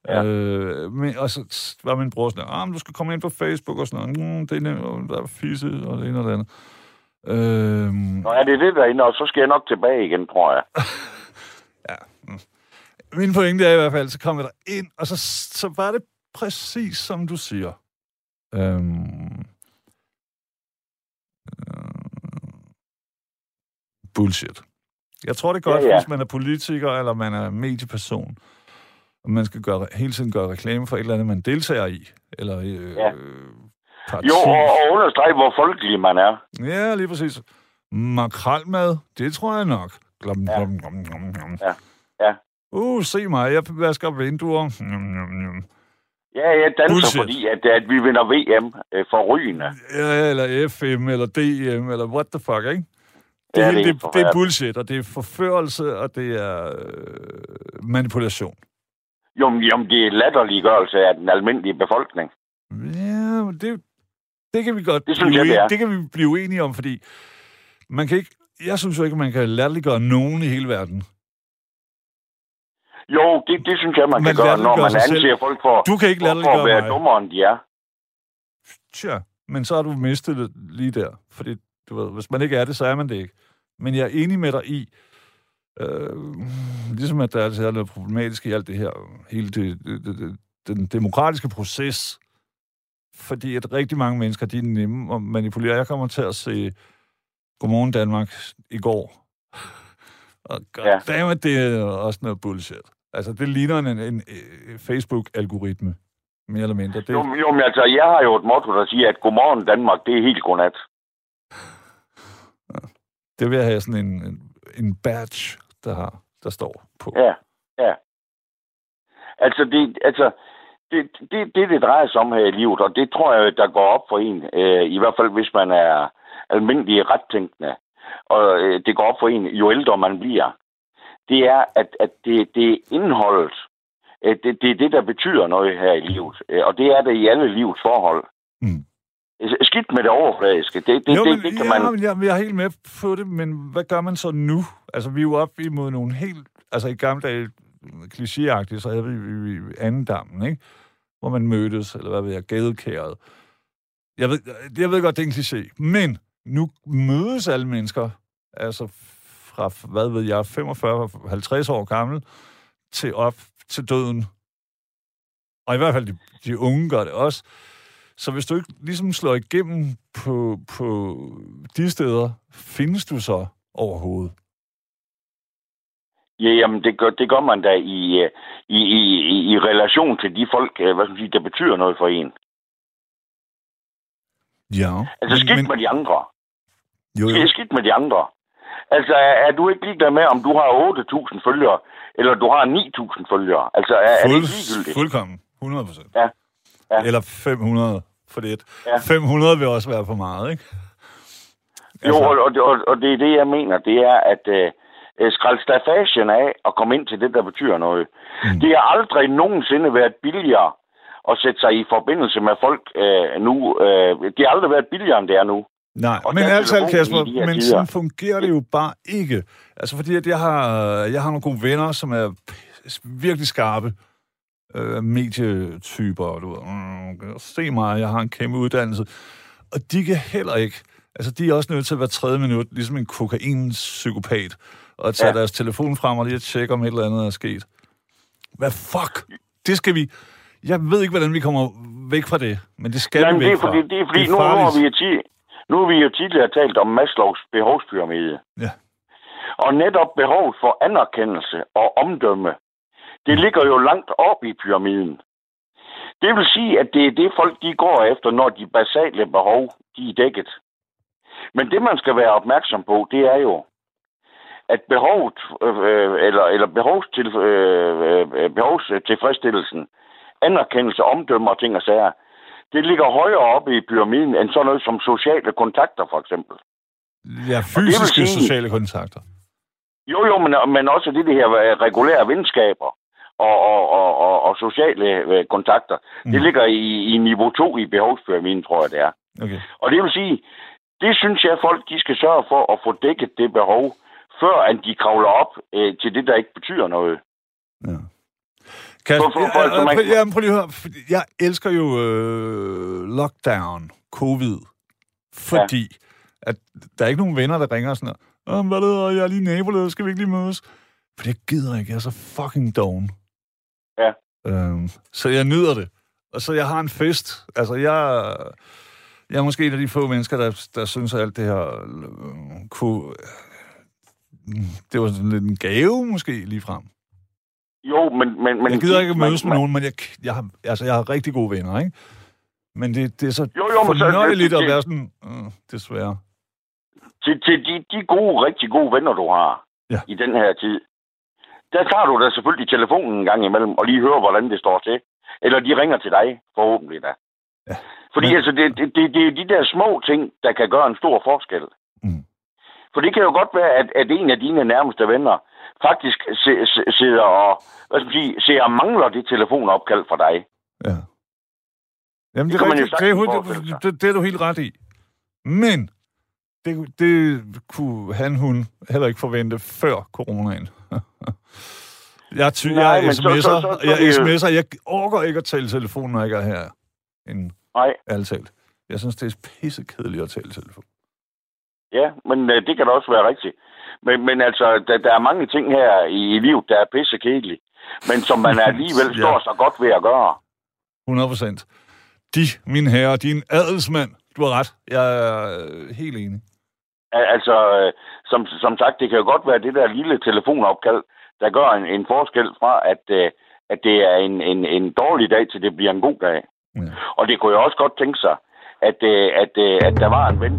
Ja. Øh, men, og så var min bror sådan, ah, men du skal komme ind på Facebook og sådan noget. Mm, det er nemt, der er fisse, og det ene og det andet. Øh, Nå, er det det derinde, og så skal jeg nok tilbage igen, tror jeg. *laughs* min pointe er i hvert fald, så kom jeg der ind, og så, så var det præcis som du siger. Øhm, bullshit. Jeg tror, det er godt, Ja, ja, hvis man er politiker, eller man er medieperson, og man skal gøre, hele tiden gøre reklame for et eller andet, man deltager i, eller øh, Ja. parti. Jo, og, og understrege, hvor folkelig man er. Ja, lige præcis. Makrelmad, det tror jeg nok. Glom, Ja. glom, glom, glom, glom. Ja. Ja. Uh, se mig, jeg vasker vinduer. Njum, njum, njum. Ja, jeg danser, Bullshit. fordi at, at vi vinder VM øh, for rygende. Ja, eller FM, eller DM, eller what the fuck, ikke? Det, er det, det, det er bullshit, og det er forførelse, og det er øh, manipulation. Jo, men- jo, men det er latterliggørelse af den almindelige befolkning. Ja, men det, det kan vi godt Det synes blive, jeg, det er. det kan vi blive uenige om, fordi man kan ikke, jeg synes jo ikke, at man kan latterliggøre nogen i hele verden. Jo, det, det synes jeg, man, Man kan gøre, når man sig selv. anser folk for, Du kan ikke for, for at være mig. dummere, end de er. Tja, men så har du mistet det lige der. Fordi, du ved, hvis man ikke er det, så er man det ikke. Men jeg er enig med dig i, øh, ligesom at der er noget problematisk i alt det her, hele det, det, det, den demokratiske proces, fordi at rigtig mange mennesker, de er nemme at manipulere. Jeg kommer til at se Godmorgen Danmark i går, Og Ja. goddammit, det er også noget bullshit. Altså, det ligner en, en, en Facebook-algoritme, mere eller mindre. Det, Jo, jo, men altså, jeg har jo et motto, der siger, at godmorgen Danmark, det er helt godnat. Det vil jeg have sådan en, en, en badge, der, har, der står på. Ja, ja. Altså, det, altså, det, det, det, det drejer sig om her i livet, og det tror jeg, der går op for en, øh, i hvert fald hvis man er almindelig rettænkende, og øh, det går op for en, jo ældre man bliver, det er, at, at det, det er indholdet, øh, det, det er det, der betyder noget her i livet, øh, og det er det i alle livets forhold. Mm. Skidt med det overfladiske, det, det, jo, det, men, det kan ja, man... men jeg, jeg er helt med på det, men hvad gør man så nu? Altså, vi er jo op imod nogle helt... Altså, i gamle dage, klichéagtigt, så havde vi, vi, vi anden dammen, ikke? Hvor man mødtes, eller hvad ved jeg, gadekæret. Jeg ved, jeg ved godt, det er en kliché, men nu mødes alle mennesker, altså fra, hvad ved jeg, 45-50 år gammel, til op til døden. Og i hvert fald de, de unge gør det også. Så hvis du ikke ligesom slår igennem på, på de steder, findes du så overhovedet? Ja, jamen, det gør, det gør man da i, øh, i, i, i, relation til de folk, øh, hvad skal man sige, der betyder noget for en. Ja. Altså skidt men, med de andre. jo, Det jo. er skidt med de andre. Altså, er, du ikke ligeglad med, om du har 8.000 følgere, eller du har 9.000 følgere? Altså, er, er det ligegyldigt? fuldkommen. 100 procent. Ja. Ja. Eller 500 for det. Ja. 500 vil også være for meget, ikke? Jo, og, og, og, det er det, jeg mener. Det er, at øh, øh, skrald stafagen af og komme ind til det, der betyder noget. Mm. Det har aldrig nogensinde været billigere at sætte sig i forbindelse med folk øh, nu. Øh, det har aldrig været billigere, end det er nu. Nej, Og men altså, Kasper, de men tider. sådan fungerer det jo bare ikke. Altså, fordi at jeg har, jeg har nogle gode venner, som er virkelig skarpe øh, medietyper. Du ved, mm, se mig, jeg har en kæmpe uddannelse. Og de kan heller ikke. Altså, de er også nødt til at hver tredje minut, ligesom en kokain-psykopat, og tage ja. Deres telefon frem og lige tjekke, om et eller andet er sket. Hvad fuck? Det skal vi... Jeg ved ikke, hvordan vi kommer væk fra det, men det skal Jamen, vi det væk er fordi, fra. det er fordi det nu, nu, har farligt. vi jo ti, nu har vi jo tidligere talt om Maslows behovspyramide. Ja. Og netop behovet for anerkendelse og omdømme, det ligger jo langt op i pyramiden. Det vil sige, at det er det, folk de går efter, når de basale behov de er dækket. Men det, man skal være opmærksom på, det er jo, at behovet, øh, eller, eller behovstil, øh, øh, behovstilfredsstillelsen, anerkendelse, omdømme og ting og sager, det ligger højere oppe i pyramiden end sådan noget som sociale kontakter, for eksempel. Ja, fysiske sige- sociale kontakter. Jo, jo, men, men også det, det her regulære venskaber og, og, og, og, og sociale øh, kontakter. Mm. Det ligger i, i niveau 2 i behovspyramiden, tror jeg, det er. Okay. Og det vil sige, det synes jeg, folk de skal sørge for at få dækket det behov, før at de kravler op øh, til det, der ikke betyder noget. Ja. Kasper, For- for- for- ja, så man- ja, ja, prøv lige at høre. fordi Jeg elsker jo øh, lockdown, covid, fordi ja. at der er ikke nogen venner, der ringer sådan, Åh, hvad det er, jeg er lige naboleder, skal vi ikke lige mødes? For det gider jeg ikke, jeg er så fucking doven. Ja. Øhm, så jeg nyder det. Og så jeg har en fest. Altså, jeg, jeg er måske en af de få mennesker, der, der synes, at alt det her øh, kunne... Det var sådan lidt en gave, måske, lige frem. Jo, men... men, men Jeg gider ikke mødes med nogen, men jeg, jeg, har, altså, jeg har rigtig gode venner, ikke? Men det, det er så Jo, jo, men så- fornøjeligt at være sådan, øh, desværre. Til, til de, de gode, rigtig gode venner, du har Ja. i den her tid, der tager du da selvfølgelig telefonen en gang imellem, og lige hører, hvordan det står til. Eller de ringer til dig, forhåbentlig da. Ja. Fordi Men- altså, det, det, det, det er de der små ting, der kan gøre en stor forskel. Mm. For det kan jo godt være, at, at en af dine nærmeste venner faktisk sidder og, hvad skal man sige, ser og mangler det telefonopkald fra dig. Ja. Jamen, det, Det kan man jo rigtigt. det, det, det, det er du helt ret i. Men det, det kunne han, hun heller ikke forvente før coronaen. Jeg, ty, Nej, jeg men så- sms'er, så- så- så jeg er sms'er, jeg orker ikke at tale telefon, når jeg ikke er her. En, Nej, ærligt talt. Jeg synes, det er pissekedeligt at tale telefon. ja, men øh, det kan da også være rigtigt. Men, men altså, der, der er mange ting her i, i livet, der er pissekedelige. Men som man *laughs* alligevel Ja. står så godt ved at gøre. 100 procent. De, min herre, din adelsmand, du har ret. Jeg er øh, helt enig. Altså, øh, som, som sagt, det kan jo godt være det der lille telefonopkald, der gør en, en forskel fra, at, øh, at det er en, en, en dårlig dag, til det bliver en god dag. Ja. Og det kunne jeg også godt tænke sig, at, at, at, at der var en ven,